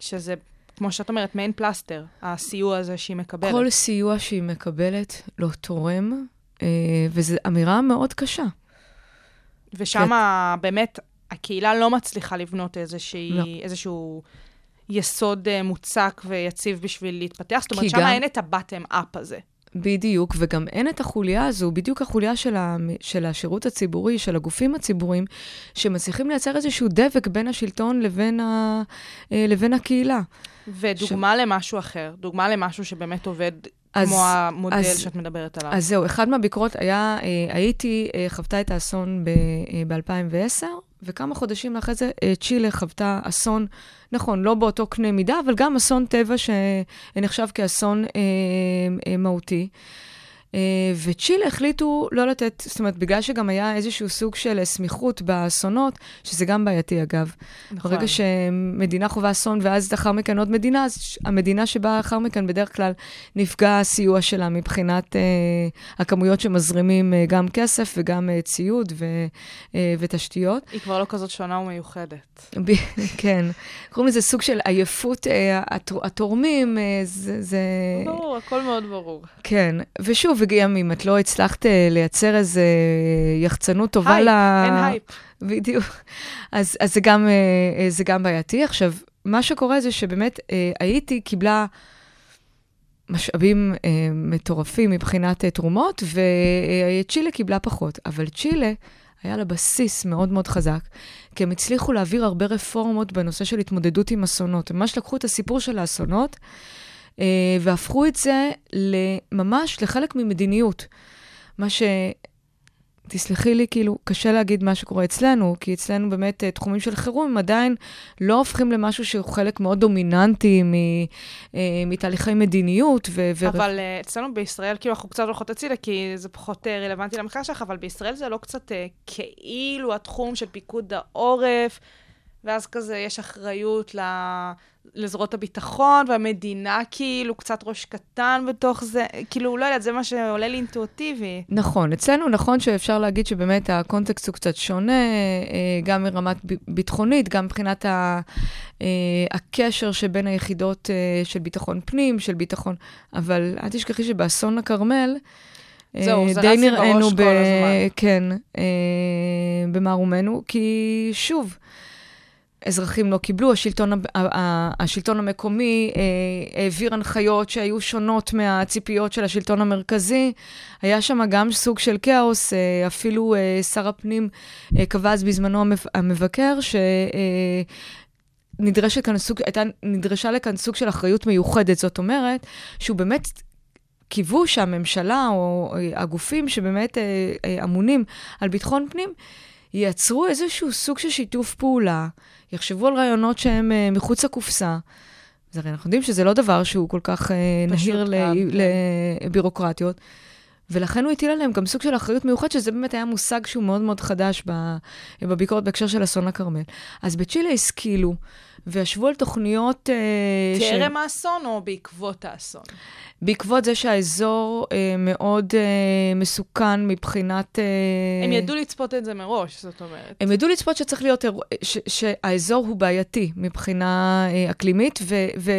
שזה, כמו שאת אומרת, מעין פלסטר, הסיוע הזה שהיא מקבלת. כל סיוע שהיא מקבלת לא תורם, אה, וזו אמירה מאוד קשה. ושם באמת הקהילה לא מצליחה לבנות איזושהי, לא. איזשהו יסוד אה, מוצק ויציב בשביל להתפתח. זאת אומרת, שם גם- אין את הבטם-אפ הזה. בדיוק, וגם אין את החוליה הזו, בדיוק החוליה של, ה, של השירות הציבורי, של הגופים הציבוריים, שמצליחים לייצר איזשהו דבק בין השלטון לבין, ה, אה, לבין הקהילה. ודוגמה ש... למשהו אחר, דוגמה למשהו שבאמת עובד אז- כמו המודל אז- שאת מדברת עליו. אז זהו, אחד מהביקורות היה, אה, הייתי, אה, חוותה את האסון ב-2010, וכמה חודשים אחרי זה אה, צ'ילה חוותה אסון, נכון, לא באותו קנה מידה, אבל גם אסון טבע שנחשב כאסון אה, אה, מהותי. אה, וצ'ילה החליטו לא לתת, זאת אומרת, בגלל שגם היה איזשהו סוג של אה, סמיכות באסונות, שזה גם בעייתי אגב. נכון. ברגע שמדינה חווה אסון ואז לאחר מכן עוד מדינה, אז המדינה שבאה לאחר מכן בדרך כלל נפגע הסיוע שלה מבחינת אה, הכמויות שמזרימים אה, גם כסף וגם אה, ציוד ו, אה, ותשתיות. היא כבר לא כזאת שונה ומיוחדת. כן, קוראים לזה סוג של עייפות אה, התור, התורמים, אה, זה, זה... ברור, הכל מאוד ברור. כן, ושוב, וגם אם את לא הצלחת אה, לייצר איזה יחצנות טובה הייפ, ל... אין הייפ. בדיוק. אז, אז זה, גם, אה, אה, זה גם בעייתי. עכשיו, מה שקורה זה שבאמת אה, האיטי קיבלה משאבים אה, מטורפים מבחינת אה, תרומות, וצ'ילה קיבלה פחות. אבל צ'ילה, היה לה בסיס מאוד מאוד חזק, כי הם הצליחו להעביר הרבה רפורמות בנושא של התמודדות עם אסונות. הם ממש לקחו את הסיפור של האסונות, אה, והפכו את זה ממש לחלק ממדיניות. מה ש... תסלחי לי, כאילו, קשה להגיד מה שקורה אצלנו, כי אצלנו באמת אה, תחומים של חירום עדיין לא הופכים למשהו שהוא חלק מאוד דומיננטי מ, אה, מתהליכי מדיניות. ו- ו- אבל אצלנו בישראל, כאילו, אנחנו קצת הולכות הצידה, כי זה פחות רלוונטי למחקר שלך, אבל בישראל זה לא קצת כאילו התחום של פיקוד העורף, ואז כזה יש אחריות ל... לזרועות הביטחון, והמדינה כאילו קצת ראש קטן בתוך זה, כאילו, לא יודעת, זה מה שעולה לי אינטואיטיבי. נכון, אצלנו נכון שאפשר להגיד שבאמת הקונטקסט הוא קצת שונה, אה, גם מרמת ב- ביטחונית, גם מבחינת ה, אה, הקשר שבין היחידות אה, של ביטחון פנים, של ביטחון, אבל אל תשכחי שבאסון הכרמל, זהו, זה די רץ לי נראינו בראש כל הזמן. כן, במערומנו, כי שוב, אזרחים לא קיבלו, השלטון, השלטון המקומי אה, העביר הנחיות שהיו שונות מהציפיות של השלטון המרכזי. היה שם גם סוג של כאוס, אה, אפילו אה, שר הפנים קבע אז בזמנו המב- המבקר, ש... נדרשת כאן סוג, הייתה, נדרשה לכאן סוג של אחריות מיוחדת, זאת אומרת, שהוא באמת קיוו שהממשלה או הגופים שבאמת אמונים על ביטחון פנים, ייצרו איזשהו סוג של שיתוף פעולה, יחשבו על רעיונות שהם אה, מחוץ לקופסה. אז הרי אנחנו יודעים שזה לא דבר שהוא כל כך אה, נהיר ל- כן. לבירוקרטיות. ולכן הוא הטיל עליהם גם סוג של אחריות מיוחד, שזה באמת היה מושג שהוא מאוד מאוד חדש בביקורת בהקשר של אסון הכרמל. אז בצ'ילה השכילו, וישבו על תוכניות... אה, ש- טרם האסון או בעקבות האסון? בעקבות זה שהאזור אה, מאוד אה, מסוכן מבחינת... אה, הם ידעו לצפות את זה מראש, זאת אומרת. הם ידעו לצפות שצריך להיות, ש, שהאזור הוא בעייתי מבחינה אה, אקלימית, ו, ו,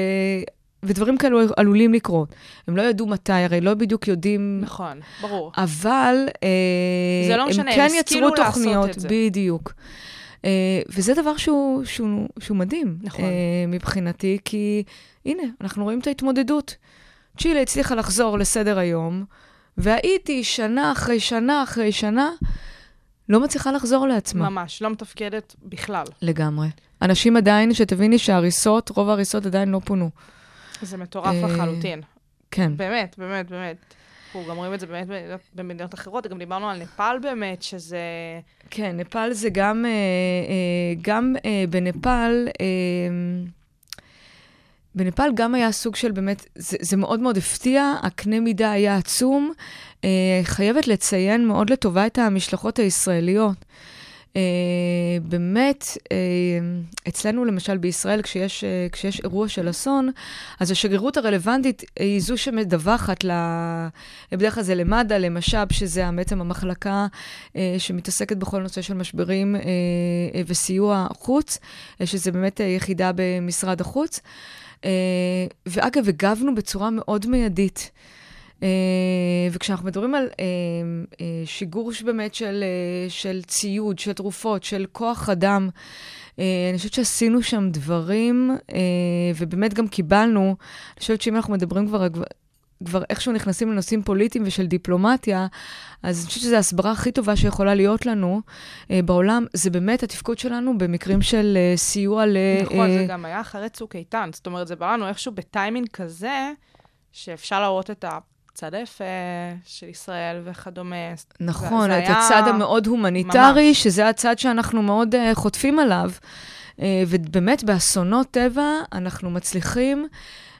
ודברים כאלו עלולים לקרות. הם לא ידעו מתי, הרי לא בדיוק יודעים, נכון, ברור. אבל אה, זה לא משנה, הם כן הם יצרו השכילו לעשות תוכניות. בדיוק. אה, וזה דבר שהוא, שהוא, שהוא מדהים נכון. אה, מבחינתי, כי הנה, אנחנו רואים את ההתמודדות. צ'ילה הצליחה לחזור לסדר היום, והאיטי שנה אחרי שנה אחרי שנה לא מצליחה לחזור לעצמה. ממש, לא מתפקדת בכלל. לגמרי. אנשים עדיין, שתביני שההריסות, רוב ההריסות עדיין לא פונו. זה מטורף אה, לחלוטין. כן. באמת, באמת, באמת. אנחנו גם רואים את זה באמת במדינות- אחרות, גם דיברנו על נפאל באמת, שזה... כן, נפאל זה גם, אה, אה, גם בנפאל, בנפאל גם היה סוג של באמת, זה, זה מאוד מאוד הפתיע, הקנה מידה היה עצום. חייבת לציין מאוד לטובה את המשלחות הישראליות. אה, באמת, אה, אצלנו למשל בישראל, כשיש, אה, כשיש אירוע של אסון, אז השגרירות הרלוונטית היא זו שמדווחת, ל... בדרך כלל זה למד"א, למש"ב, שזה בעצם המחלקה שמתעסקת בכל נושא של משברים וסיוע חוץ, שזה באמת יחידה במשרד החוץ. ואגב, הגבנו בצורה מאוד מיידית. Uh, וכשאנחנו מדברים על uh, uh, שיגור באמת של, של ציוד, של תרופות, של כוח אדם, אני חושבת שעשינו שם דברים, ובאמת גם קיבלנו, אני חושבת שאם אנחנו מדברים כבר, כבר איכשהו נכנסים לנושאים פוליטיים ושל דיפלומטיה, אז אני חושבת שזו ההסברה הכי טובה שיכולה להיות לנו uh, בעולם, זה באמת התפקוד שלנו במקרים של uh, סיוע ל... נכון, uh, זה גם היה אחרי צוק איתן. זאת אומרת, זה בא לנו איכשהו בטיימינג כזה, שאפשר להראות את הצד היפה של ישראל וכדומה. נכון, את היה- הצד המאוד הומניטרי, ממש. שזה הצד שאנחנו מאוד uh, חוטפים עליו. Uh, ובאמת, באסונות טבע אנחנו מצליחים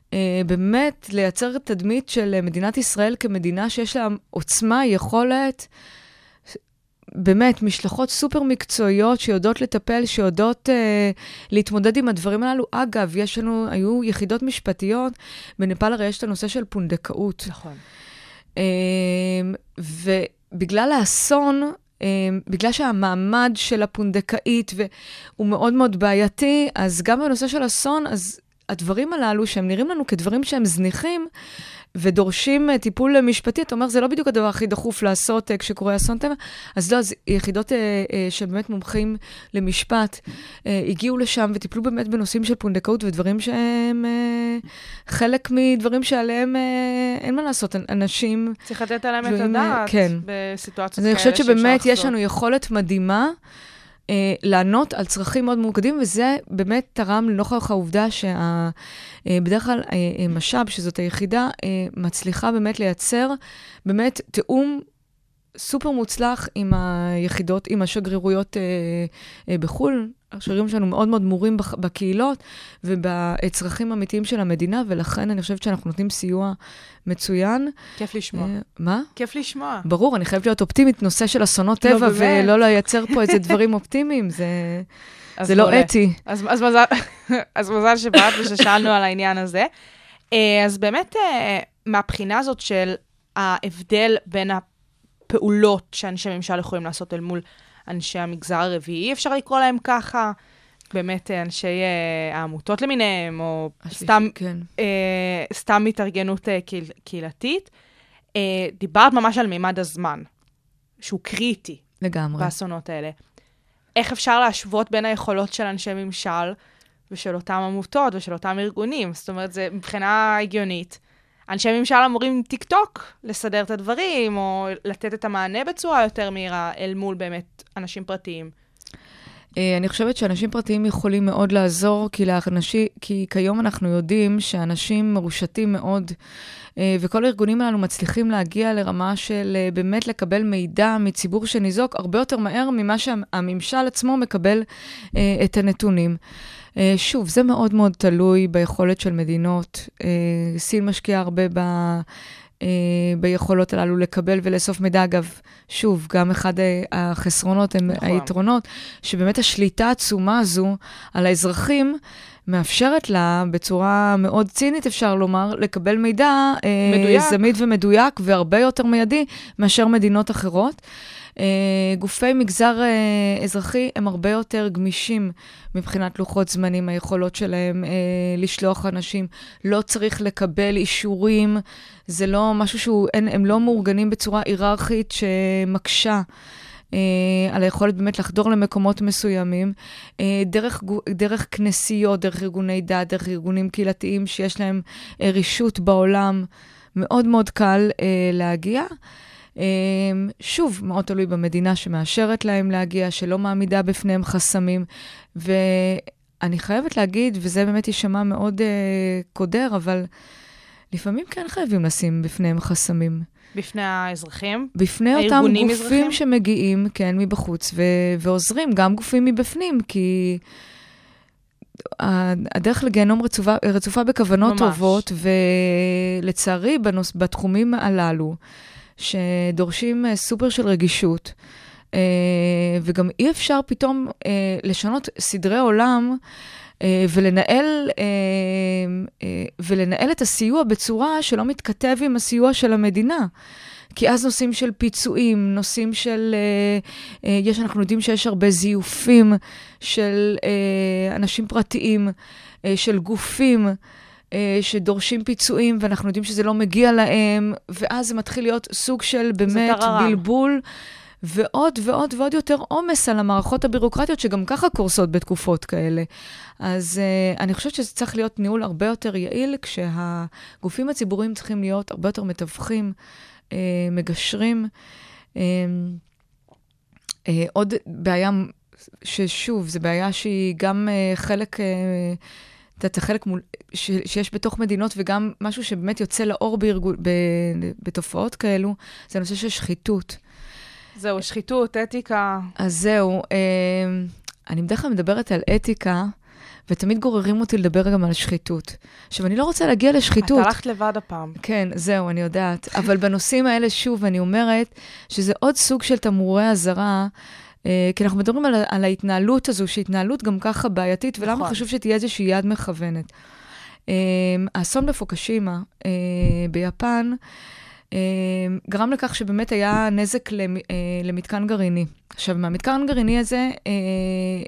uh, באמת לייצר תדמית של uh, מדינת ישראל כמדינה שיש לה עוצמה, יכולת, באמת, משלחות סופר מקצועיות שיודעות לטפל, שיודעות uh, להתמודד עם הדברים הללו. אגב, יש לנו, היו יחידות משפטיות, בנפאל הרי יש את הנושא של פונדקאות. נכון. אמ, ובגלל האסון, אמ, בגלל שהמעמד של הפונדקאית ו- הוא מאוד מאוד בעייתי, אז גם בנושא של אסון, אז הדברים הללו, שהם נראים לנו כדברים שהם זניחים, ודורשים אה, טיפול משפטי, אתה אומר, זה לא בדיוק הדבר הכי דחוף לעשות אה, כשקורה אסון טבע. אז לא, אז יחידות אה, אה, של באמת מומחים למשפט הגיעו לשם וטיפלו באמת בנושאים של פונדקאות ודברים שהם חלק מדברים שעליהם אין מה לעשות. אנשים צריך לתת עליהם את הדעת כן. בסיטואציות אז כאלה אני חושבת שבאמת יש. לנו יכולת מדהימה לענות על צרכים מאוד ממוקדים, וזה באמת תרם לנוכח העובדה שבדרך כלל אה, אה, מש"ב, שזאת היחידה, אה, מצליחה באמת לייצר באמת תיאום סופר מוצלח עם היחידות, עם השגרירויות אה, אה, בחו"ל. השגרירים שלנו מאוד מאוד מורים בקהילות ובצרכים האמיתיים של המדינה, ולכן אני חושבת שאנחנו נותנים סיוע מצוין. כיף לשמוע. אה, מה? כיף לשמוע. ברור, אני חייבת להיות אופטימית, נושא של אסונות לא, טבע. ולא לייצר פה איזה דברים אופטימיים, זה... לא. אתי. אז, אז, מזל, אז מזל שבאת וששאלנו על העניין הזה. אה, אז באמת, אה, מהבחינה הזאת של ההבדל בין הפעולות שאנשי ממשל יכולים לעשות אל מול אנשי המגזר הרביעי, אפשר לקרוא להם ככה, באמת אה, אנשי אה, העמותות למיניהם, או סתם, כן. אה, סתם התארגנות אה, קהיל, קהילתית. אה, דיברת ממש על מימד הזמן, שהוא קריטי לגמרי. באסונות האלה. איך אפשר להשוות בין היכולות של אנשי ממשל ושל אותם עמותות ושל אותם ארגונים? זאת אומרת, זה מבחינה הגיונית. אנשי ממשל אמורים טיק טוק לסדר את הדברים, או לתת את המענה בצורה יותר מהירה אל מול באמת אנשים פרטיים. אה, אני חושבת שאנשים פרטיים יכולים מאוד לעזור, כי, לאנשי, כי כיום אנחנו יודעים שאנשים מרושתים מאוד, אה, וכל הארגונים הללו מצליחים להגיע לרמה של אה, באמת לקבל מידע מציבור שניזוק הרבה יותר מהר ממה שהממשל עצמו מקבל את הנתונים. שוב, זה מאוד מאוד תלוי ביכולת של מדינות. סין משקיעה הרבה ב... אה, ביכולות הללו לקבל ולאסוף מידע. אגב, שוב, גם אחד אה, החסרונות הם נכון. היתרונות, שבאמת השליטה העצומה הזו על האזרחים מאפשרת לה, בצורה מאוד צינית, אפשר לומר, לקבל מידע אה, מדויק. זמין ומדויק והרבה יותר מיידי מאשר מדינות אחרות. אה, גופי מגזר אה, אזרחי הם הרבה יותר גמישים מבחינת לוחות זמנים, היכולות שלהם אה, לשלוח אנשים. לא צריך לקבל אישורים, זה לא משהו שהוא, אין, הם לא מאורגנים בצורה היררכית שמקשה. אה, על היכולת באמת לחדור למקומות מסוימים, אה, דרך, דרך כנסיות, דרך ארגוני דת, דרך ארגונים קהילתיים שיש להם רישות בעולם, מאוד מאוד קל אה, להגיע. אה, שוב, מאוד תלוי במדינה שמאשרת להם להגיע, שלא מעמידה בפניהם חסמים. ואני חייבת להגיד, וזה באמת יישמע מאוד אה, קודר, אבל לפעמים כן חייבים לשים בפניהם חסמים. בפני האזרחים. בפני אותם גופים אזרחים? שמגיעים, כן, מבחוץ, ו- ועוזרים, גם גופים מבפנים, כי הדרך לגיהנום רצופה, רצופה בכוונות ממש. טובות, ולצערי, בנוס, בתחומים הללו, שדורשים אה, סופר של רגישות, אה, וגם אי אפשר פתאום אה, לשנות סדרי עולם, ולנהל, ולנהל את הסיוע בצורה שלא מתכתב עם הסיוע של המדינה. כי אז נושאים של פיצויים, נושאים של... אה, אה, יש, אנחנו יודעים שיש הרבה זיופים של אה, אנשים פרטיים, אה, של גופים. אה, שדורשים פיצויים, ואנחנו יודעים שזה לא מגיע להם, ואז זה מתחיל להיות סוג של באמת. בלבול, ועוד ועוד ועוד יותר עומס על המערכות הבירוקרטיות, שגם ככה קורסות בתקופות כאלה. אז uh, אני חושבת שזה צריך להיות ניהול הרבה יותר יעיל, כשהגופים הציבוריים צריכים להיות הרבה יותר מתווכים, uh, מגשרים. Uh, uh, עוד בעיה, ששוב, זו בעיה שהיא גם uh, חלק... Uh, את יודעת, זה חלק מול, ש, שיש בתוך מדינות, וגם משהו שבאמת יוצא לאור בארגו, ב, בתופעות כאלו, זה הנושא של שחיתות. זהו, שחיתות, אתיקה. אז זהו, אה, אני בדרך כלל מדברת על אתיקה, ותמיד גוררים אותי לדבר גם על שחיתות. עכשיו, אני לא רוצה להגיע לשחיתות. את הלכת לבד הפעם. כן, זהו, אני יודעת. אבל בנושאים האלה, שוב, אני אומרת שזה עוד סוג של תמרורי אזהרה, כי אנחנו מדברים על, על ההתנהלות הזו, שהיא התנהלות גם ככה בעייתית, ולמה נכון. חשוב שתהיה איזושהי יד מכוונת. אה, האסון בפוקשימה אה, ביפן אה, גרם לכך שבאמת היה נזק למ, אה, למתקן גרעיני. עכשיו, מהמתקן הגרעיני הזה אה,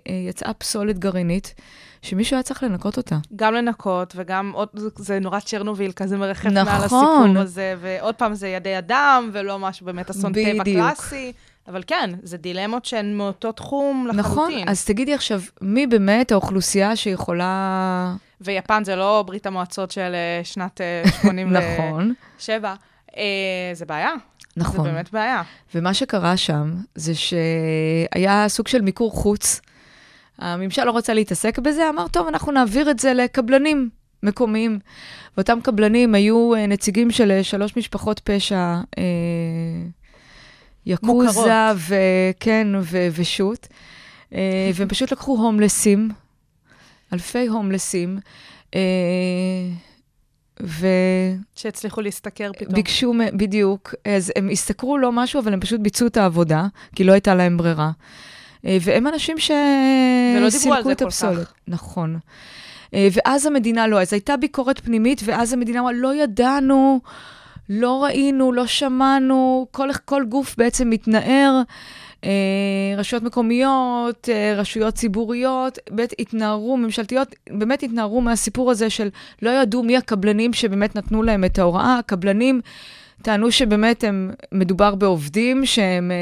אה, יצאה פסולת גרעינית, שמישהו היה צריך לנקות אותה. גם לנקות, וגם עוד, זה נורא צ'רנוביל, כזה מרחף נכון. מעל הסיפור הזה, ועוד פעם זה ידי אדם, ולא משהו באמת אסון טבע בדיוק. אבל כן, זה דילמות שהן מאותו תחום לחלוטין. נכון, אז תגידי עכשיו, מי באמת האוכלוסייה שיכולה... ויפן זה לא ברית המועצות של אה, שנת אה, 87. נכון, אה, זה בעיה. נכון. זה באמת בעיה. ומה שקרה שם זה שהיה סוג של מיקור חוץ. הממשל לא רצה להתעסק בזה, אמר, טוב, אנחנו נעביר את זה לקבלנים מקומיים. ואותם קבלנים היו אה, נציגים של אה, שלוש משפחות פשע, אה, יקוזה. וכן, ו- ושות', אה, והם פשוט לקחו הומלסים, אלפי הומלסים, אה, ו... שהצליחו להשתכר פתאום. ביקשו, בדיוק, אז הם השתכרו לא משהו, אבל הם פשוט ביצעו את העבודה, כי לא הייתה להם ברירה. אה, והם אנשים ולא דיברו על שסילקו זה את כל הפסולת. כך. נכון. ואז המדינה לא, אז הייתה ביקורת פנימית, ואז המדינה אמרה, לא ידענו, לא ראינו, לא שמענו, כל, כל גוף בעצם מתנער. אה, רשויות מקומיות, אה, רשויות ציבוריות, באמת התנערו, ממשלתיות, באמת התנערו מהסיפור הזה של לא ידעו מי הקבלנים שבאמת נתנו להם את ההוראה. הקבלנים טענו שבאמת הם, מדובר בעובדים שהם אה,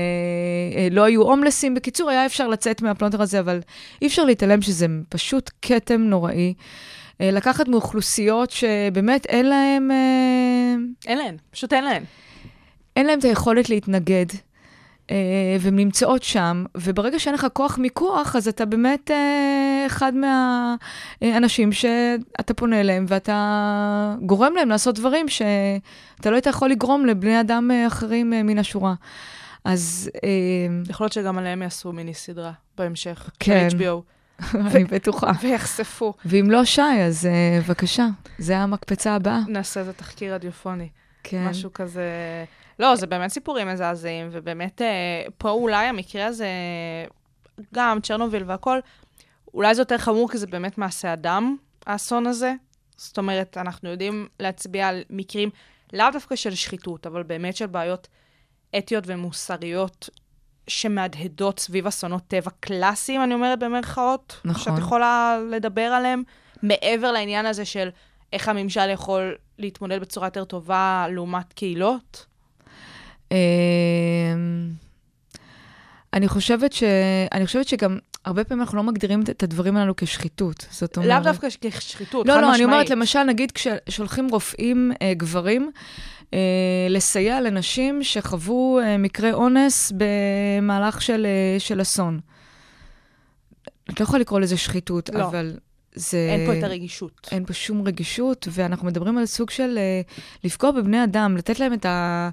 אה, לא היו הומלסים. בקיצור, היה אפשר לצאת מהפלונטר הזה, אבל אי אפשר להתעלם שזה פשוט כתם נוראי. אה, לקחת מאוכלוסיות שבאמת אין להם... אה, אין להן, פשוט אין להן. אין להם את היכולת להתנגד, אה, והן נמצאות שם, וברגע שאין לך כוח מיקוח, אז אתה באמת אה, אחד מהאנשים שאתה פונה אליהם, ואתה גורם להם לעשות דברים שאתה לא היית יכול לגרום לבני אדם אה, אחרים אה, מן השורה. אז אה, יכול להיות שגם עליהם יעשו מיני סדרה בהמשך. כן. ב-HBO. אני בטוחה. ויחשפו. ואם לא שי, אז אה, בבקשה, זה המקפצה הבאה. נעשה איזה תחקיר רדיופוני. כן. משהו כזה... לא, זה באמת סיפורים מזעזעים, ובאמת, אה, פה אולי המקרה הזה, גם צ'רנוביל והכל, אולי זה יותר חמור כי זה באמת מעשה אדם, האסון הזה. זאת אומרת, אנחנו יודעים להצביע על מקרים לאו דווקא של שחיתות, אבל באמת של בעיות אתיות ומוסריות שמהדהדות סביב אסונות טבע קלאסיים, אני אומרת במרכאות, נכון. שאת יכולה לדבר עליהם, מעבר לעניין הזה של איך הממשל יכול להתמודד בצורה יותר טובה לעומת קהילות. אני חושבת, ש... אני חושבת שגם הרבה פעמים אנחנו לא מגדירים את הדברים הללו כשחיתות. זאת אומרת... לאו דווקא כשחיתות, לא, חד לא, אני משמעית. אומרת, למשל, נגיד כששולחים רופאים אה, גברים אה, לסייע לנשים שחוו אה, מקרה אונס במהלך של, אה, של אסון. את לא יכולה לקרוא לזה שחיתות, לא. אבל זה... אין פה את הרגישות. אין פה שום רגישות, ואנחנו מדברים על סוג של אה, לפגוע בבני אדם, לתת להם את ה...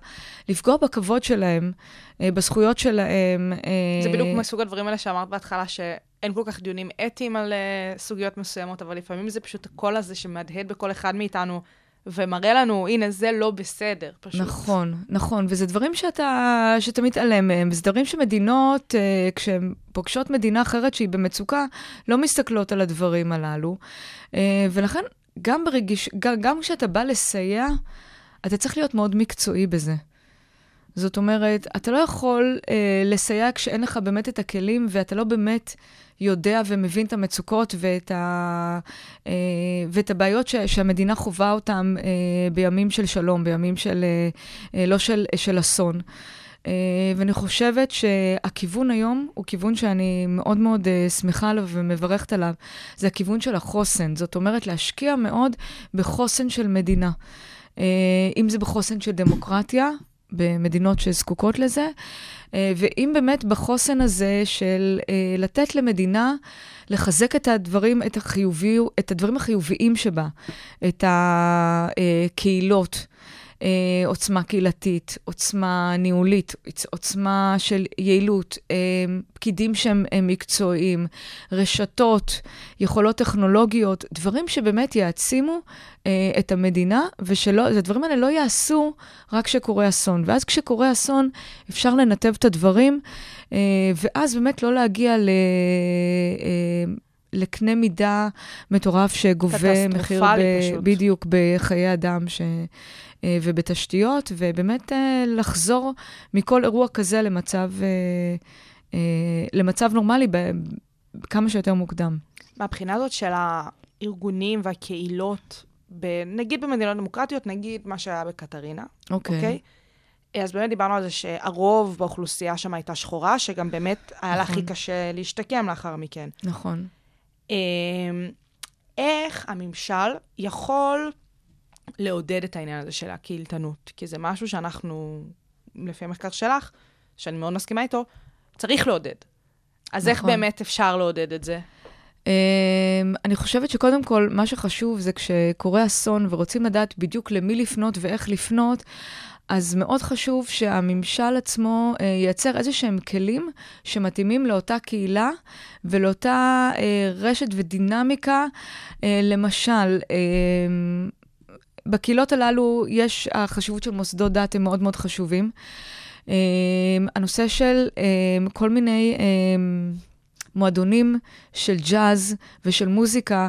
לפגוע בכבוד שלהם, אה, בזכויות שלהם. אה, זה בדיוק מסוג הדברים האלה שאמרת בהתחלה, שאין כל כך דיונים אתיים על uh, סוגיות מסוימות, אבל לפעמים זה פשוט הקול הזה שמהדהד בכל אחד מאיתנו, ומראה לנו, הנה, זה לא בסדר, פשוט. נכון, נכון, וזה דברים שאתה, שאתה מתעלם מהם, וזה דברים שמדינות, אה, כשהן פוגשות מדינה אחרת שהיא במצוקה, לא מסתכלות על הדברים הללו. אה, ולכן, גם, ברגיש, גם, גם כשאתה בא לסייע, אתה צריך להיות מאוד מקצועי בזה. זאת אומרת, אתה לא יכול אה, לסייע כשאין לך באמת את הכלים, ואתה לא באמת יודע ומבין את המצוקות ואת, ה, אה, ואת הבעיות ש, שהמדינה חווה אותן אה, בימים של שלום, בימים של, אה, אה, לא של, של אסון. אה, ואני חושבת שהכיוון היום הוא כיוון שאני מאוד מאוד אה, שמחה עליו ומברכת עליו. זה הכיוון של החוסן. זאת אומרת, להשקיע מאוד בחוסן של מדינה. אה, אם זה בחוסן של דמוקרטיה, במדינות שזקוקות לזה, אה, ואם באמת בחוסן הזה של אה, לתת למדינה לחזק את הדברים, את, החיובי, את הדברים החיוביים שבה, את הקהילות. אה, עוצמה קהילתית, עוצמה ניהולית, עוצמה של יעילות, אה, פקידים שהם אה, מקצועיים, רשתות, יכולות טכנולוגיות, דברים שבאמת יעצימו אה, את המדינה, ושהדברים האלה לא יעשו רק כשקורה אסון. ואז כשקורה אסון, אפשר לנתב את הדברים, אה, ואז באמת לא להגיע ל... אה, לקנה מידה מטורף שגובה מחיר ב, פשוט. בדיוק בחיי אדם ש, ובתשתיות, ובאמת אה, לחזור מכל אירוע כזה למצב, אה, אה, למצב נורמלי כמה שיותר מוקדם. מהבחינה הזאת של הארגונים והקהילות, ב, נגיד במדינות דמוקרטיות, נגיד מה שהיה בקטרינה, אוקיי. אוקיי? אז באמת דיברנו על זה שהרוב באוכלוסייה שם הייתה שחורה, שגם באמת היה לה נכון. הכי קשה להשתקם לאחר מכן. נכון. אמ, איך הממשל יכול לעודד את העניין הזה של הקהילתנות? כי זה משהו שאנחנו, לפי המחקר שלך, שאני מאוד מסכימה איתו, צריך לעודד. אז איך נכון. באמת אפשר לעודד את זה? Um, אני חושבת שקודם כל, מה שחשוב זה כשקורה אסון ורוצים לדעת בדיוק למי לפנות ואיך לפנות, אז מאוד חשוב שהממשל עצמו uh, ייצר איזה שהם כלים שמתאימים לאותה קהילה ולאותה uh, רשת ודינמיקה. Uh, למשל, uh, בקהילות הללו יש, החשיבות של מוסדות דת הם מאוד מאוד חשובים. אה, הנושא של אה, כל מיני אה, מועדונים של ג'אז ושל מוזיקה,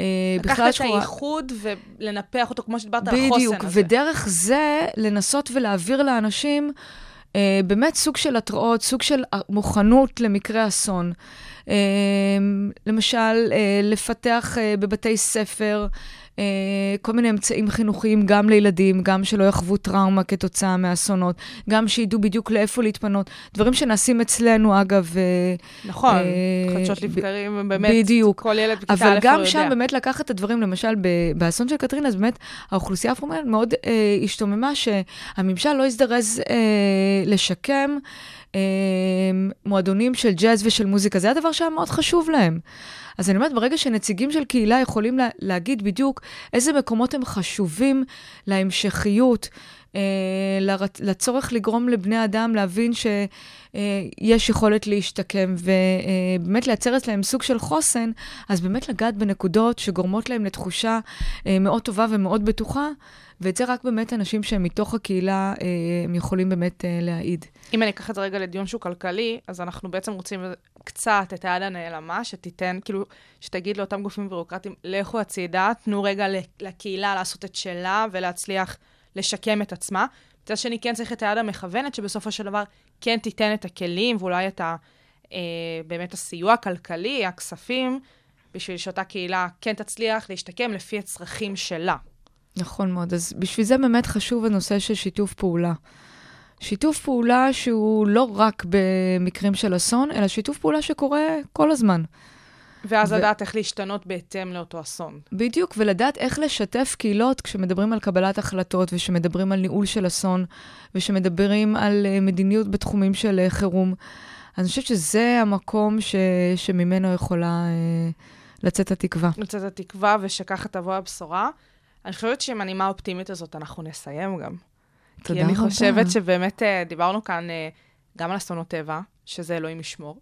אה, לקחת את שקורה- הייחוד ולנפח אותו, כמו שדיברת על החוסן בדיוק, הזה. ודרך זה לנסות ולהעביר לאנשים אה, באמת סוג של התראות, סוג של מוכנות למקרה אסון. אה, למשל, אה, לפתח אה, בבתי ספר אה, כל מיני אמצעים חינוכיים גם לילדים, גם שלא יחוו טראומה כתוצאה מאסונות, גם שידעו בדיוק לאיפה להתפנות. דברים שנעשים אצלנו, אגב, אה, נכון, אה, חדשות לבקרים, באמת, בדיוק. כל ילד בכיתה א' אבל לא גם יודע. שם באמת לקחת את הדברים, למשל באסון של קטרינה, אז באמת האוכלוסייה הפורמלית מאוד אה, השתוממה שהממשל לא הזדרז אה, לשקם אה, מועדונים של ג'אז ושל מוזיקה. זה הדבר שהיה מאוד חשוב להם. אז אני אומרת, ברגע שנציגים של קהילה יכולים לה, להגיד בדיוק איזה מקומות הם חשובים להמשכיות, אה, לצורך לגרום לבני אדם להבין שיש יכולת להשתקם ובאמת לייצר אצלם סוג של חוסן, אז באמת לגעת בנקודות שגורמות להם לתחושה אה, מאוד טובה ומאוד בטוחה, ואת זה רק באמת אנשים שהם מתוך הקהילה, אה, הם יכולים באמת אה, להעיד. אם אני אקח את זה רגע לדיון שהוא כלכלי, אז אנחנו בעצם רוצים קצת את היד הנעלמה, שתיתן, כאילו, שתגיד לאותם גופים ביורוקרטיים, לכו הצידה, תנו רגע לקהילה לעשות את שלה ולהצליח לשקם את עצמה. מצד שני, כן צריך את היד המכוונת, שבסופו של דבר כן תיתן את הכלים ואולי את ה... אה, באמת הסיוע הכלכלי, הכספים, בשביל שאותה קהילה כן תצליח להשתקם לפי הצרכים שלה. נכון מאוד. אז בשביל זה באמת חשוב הנושא של שיתוף פעולה. שיתוף פעולה שהוא לא רק במקרים של אסון, אלא שיתוף פעולה שקורה כל הזמן. ואז ו- לדעת איך להשתנות בהתאם לאותו אסון. בדיוק, ולדעת איך לשתף קהילות כשמדברים על קבלת החלטות ושמדברים על ניהול של אסון ושמדברים על uh, מדיניות בתחומים של uh, חירום. אני חושבת שזה המקום ש... שממנו יכולה uh, לצאת התקווה. לצאת התקווה ושככה תבוא הבשורה. אני חושבת שעם הנימה האופטימית הזאת אנחנו נסיים גם. תודה כי אני רבה. חושבת שבאמת אה, דיברנו כאן אה, גם על אסונות טבע, שזה אלוהים ישמור.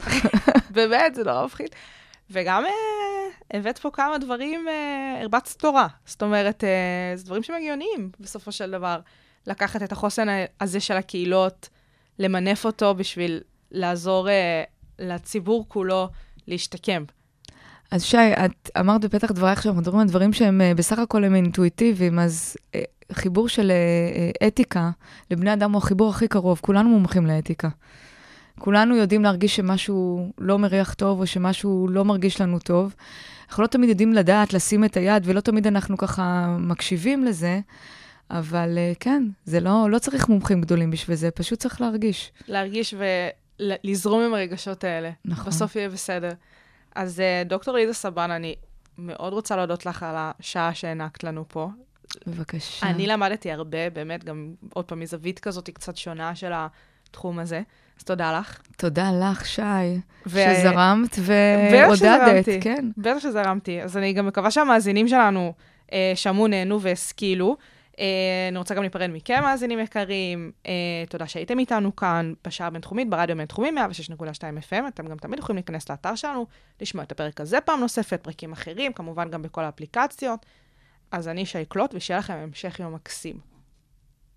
באמת, זה נורא מפחיד. וגם אה, הבאת פה כמה דברים, אה, הרבצת תורה. זאת אומרת, אה, זה דברים שהם הגיוניים בסופו של דבר. לקחת את החוסן הזה של הקהילות, למנף אותו בשביל לעזור אה, לציבור כולו להשתקם. אז שי, את אמרת בפתח דברייך שאנחנו מדברים על דברים שהם אה, בסך הכל הם אינטואיטיביים, אז אה, חיבור של אה, אתיקה לבני אדם הוא החיבור הכי קרוב, כולנו מומחים לאתיקה. כולנו יודעים להרגיש שמשהו לא מריח טוב או שמשהו לא מרגיש לנו טוב. אנחנו לא תמיד יודעים לדעת, לשים את היד, ולא תמיד אנחנו ככה מקשיבים לזה, אבל כן, זה לא, לא צריך מומחים גדולים בשביל זה, פשוט צריך להרגיש. להרגיש ולזרום עם הרגשות האלה. נכון. בסוף יהיה בסדר. אז אה, דוקטור ליזה סבן, אני מאוד רוצה להודות לך על השעה שהענקת לנו פה. בבקשה. אני למדתי הרבה, באמת, גם עוד פעם מזווית כזאת קצת שונה של התחום הזה. אז תודה לך. תודה לך, שי, ו- שזרמת ועודדת. כן. בטח שזרמתי. אז אני גם מקווה שהמאזינים שלנו אה, שמעו, נהנו והשכילו. אה, אני רוצה גם להיפרד מכם, מאזינים יקרים. אה, תודה שהייתם איתנו כאן בשעה הבינתחומית, ברדיו בינתחומי 106.2 FM. אתם גם תמיד יכולים להיכנס לאתר שלנו, לשמוע את הפרק הזה פעם נוספת, פרקים אחרים, כמובן גם בכל האפליקציות. אז אני שי קלוט, ושיהיה לכם המשך יום מקסים.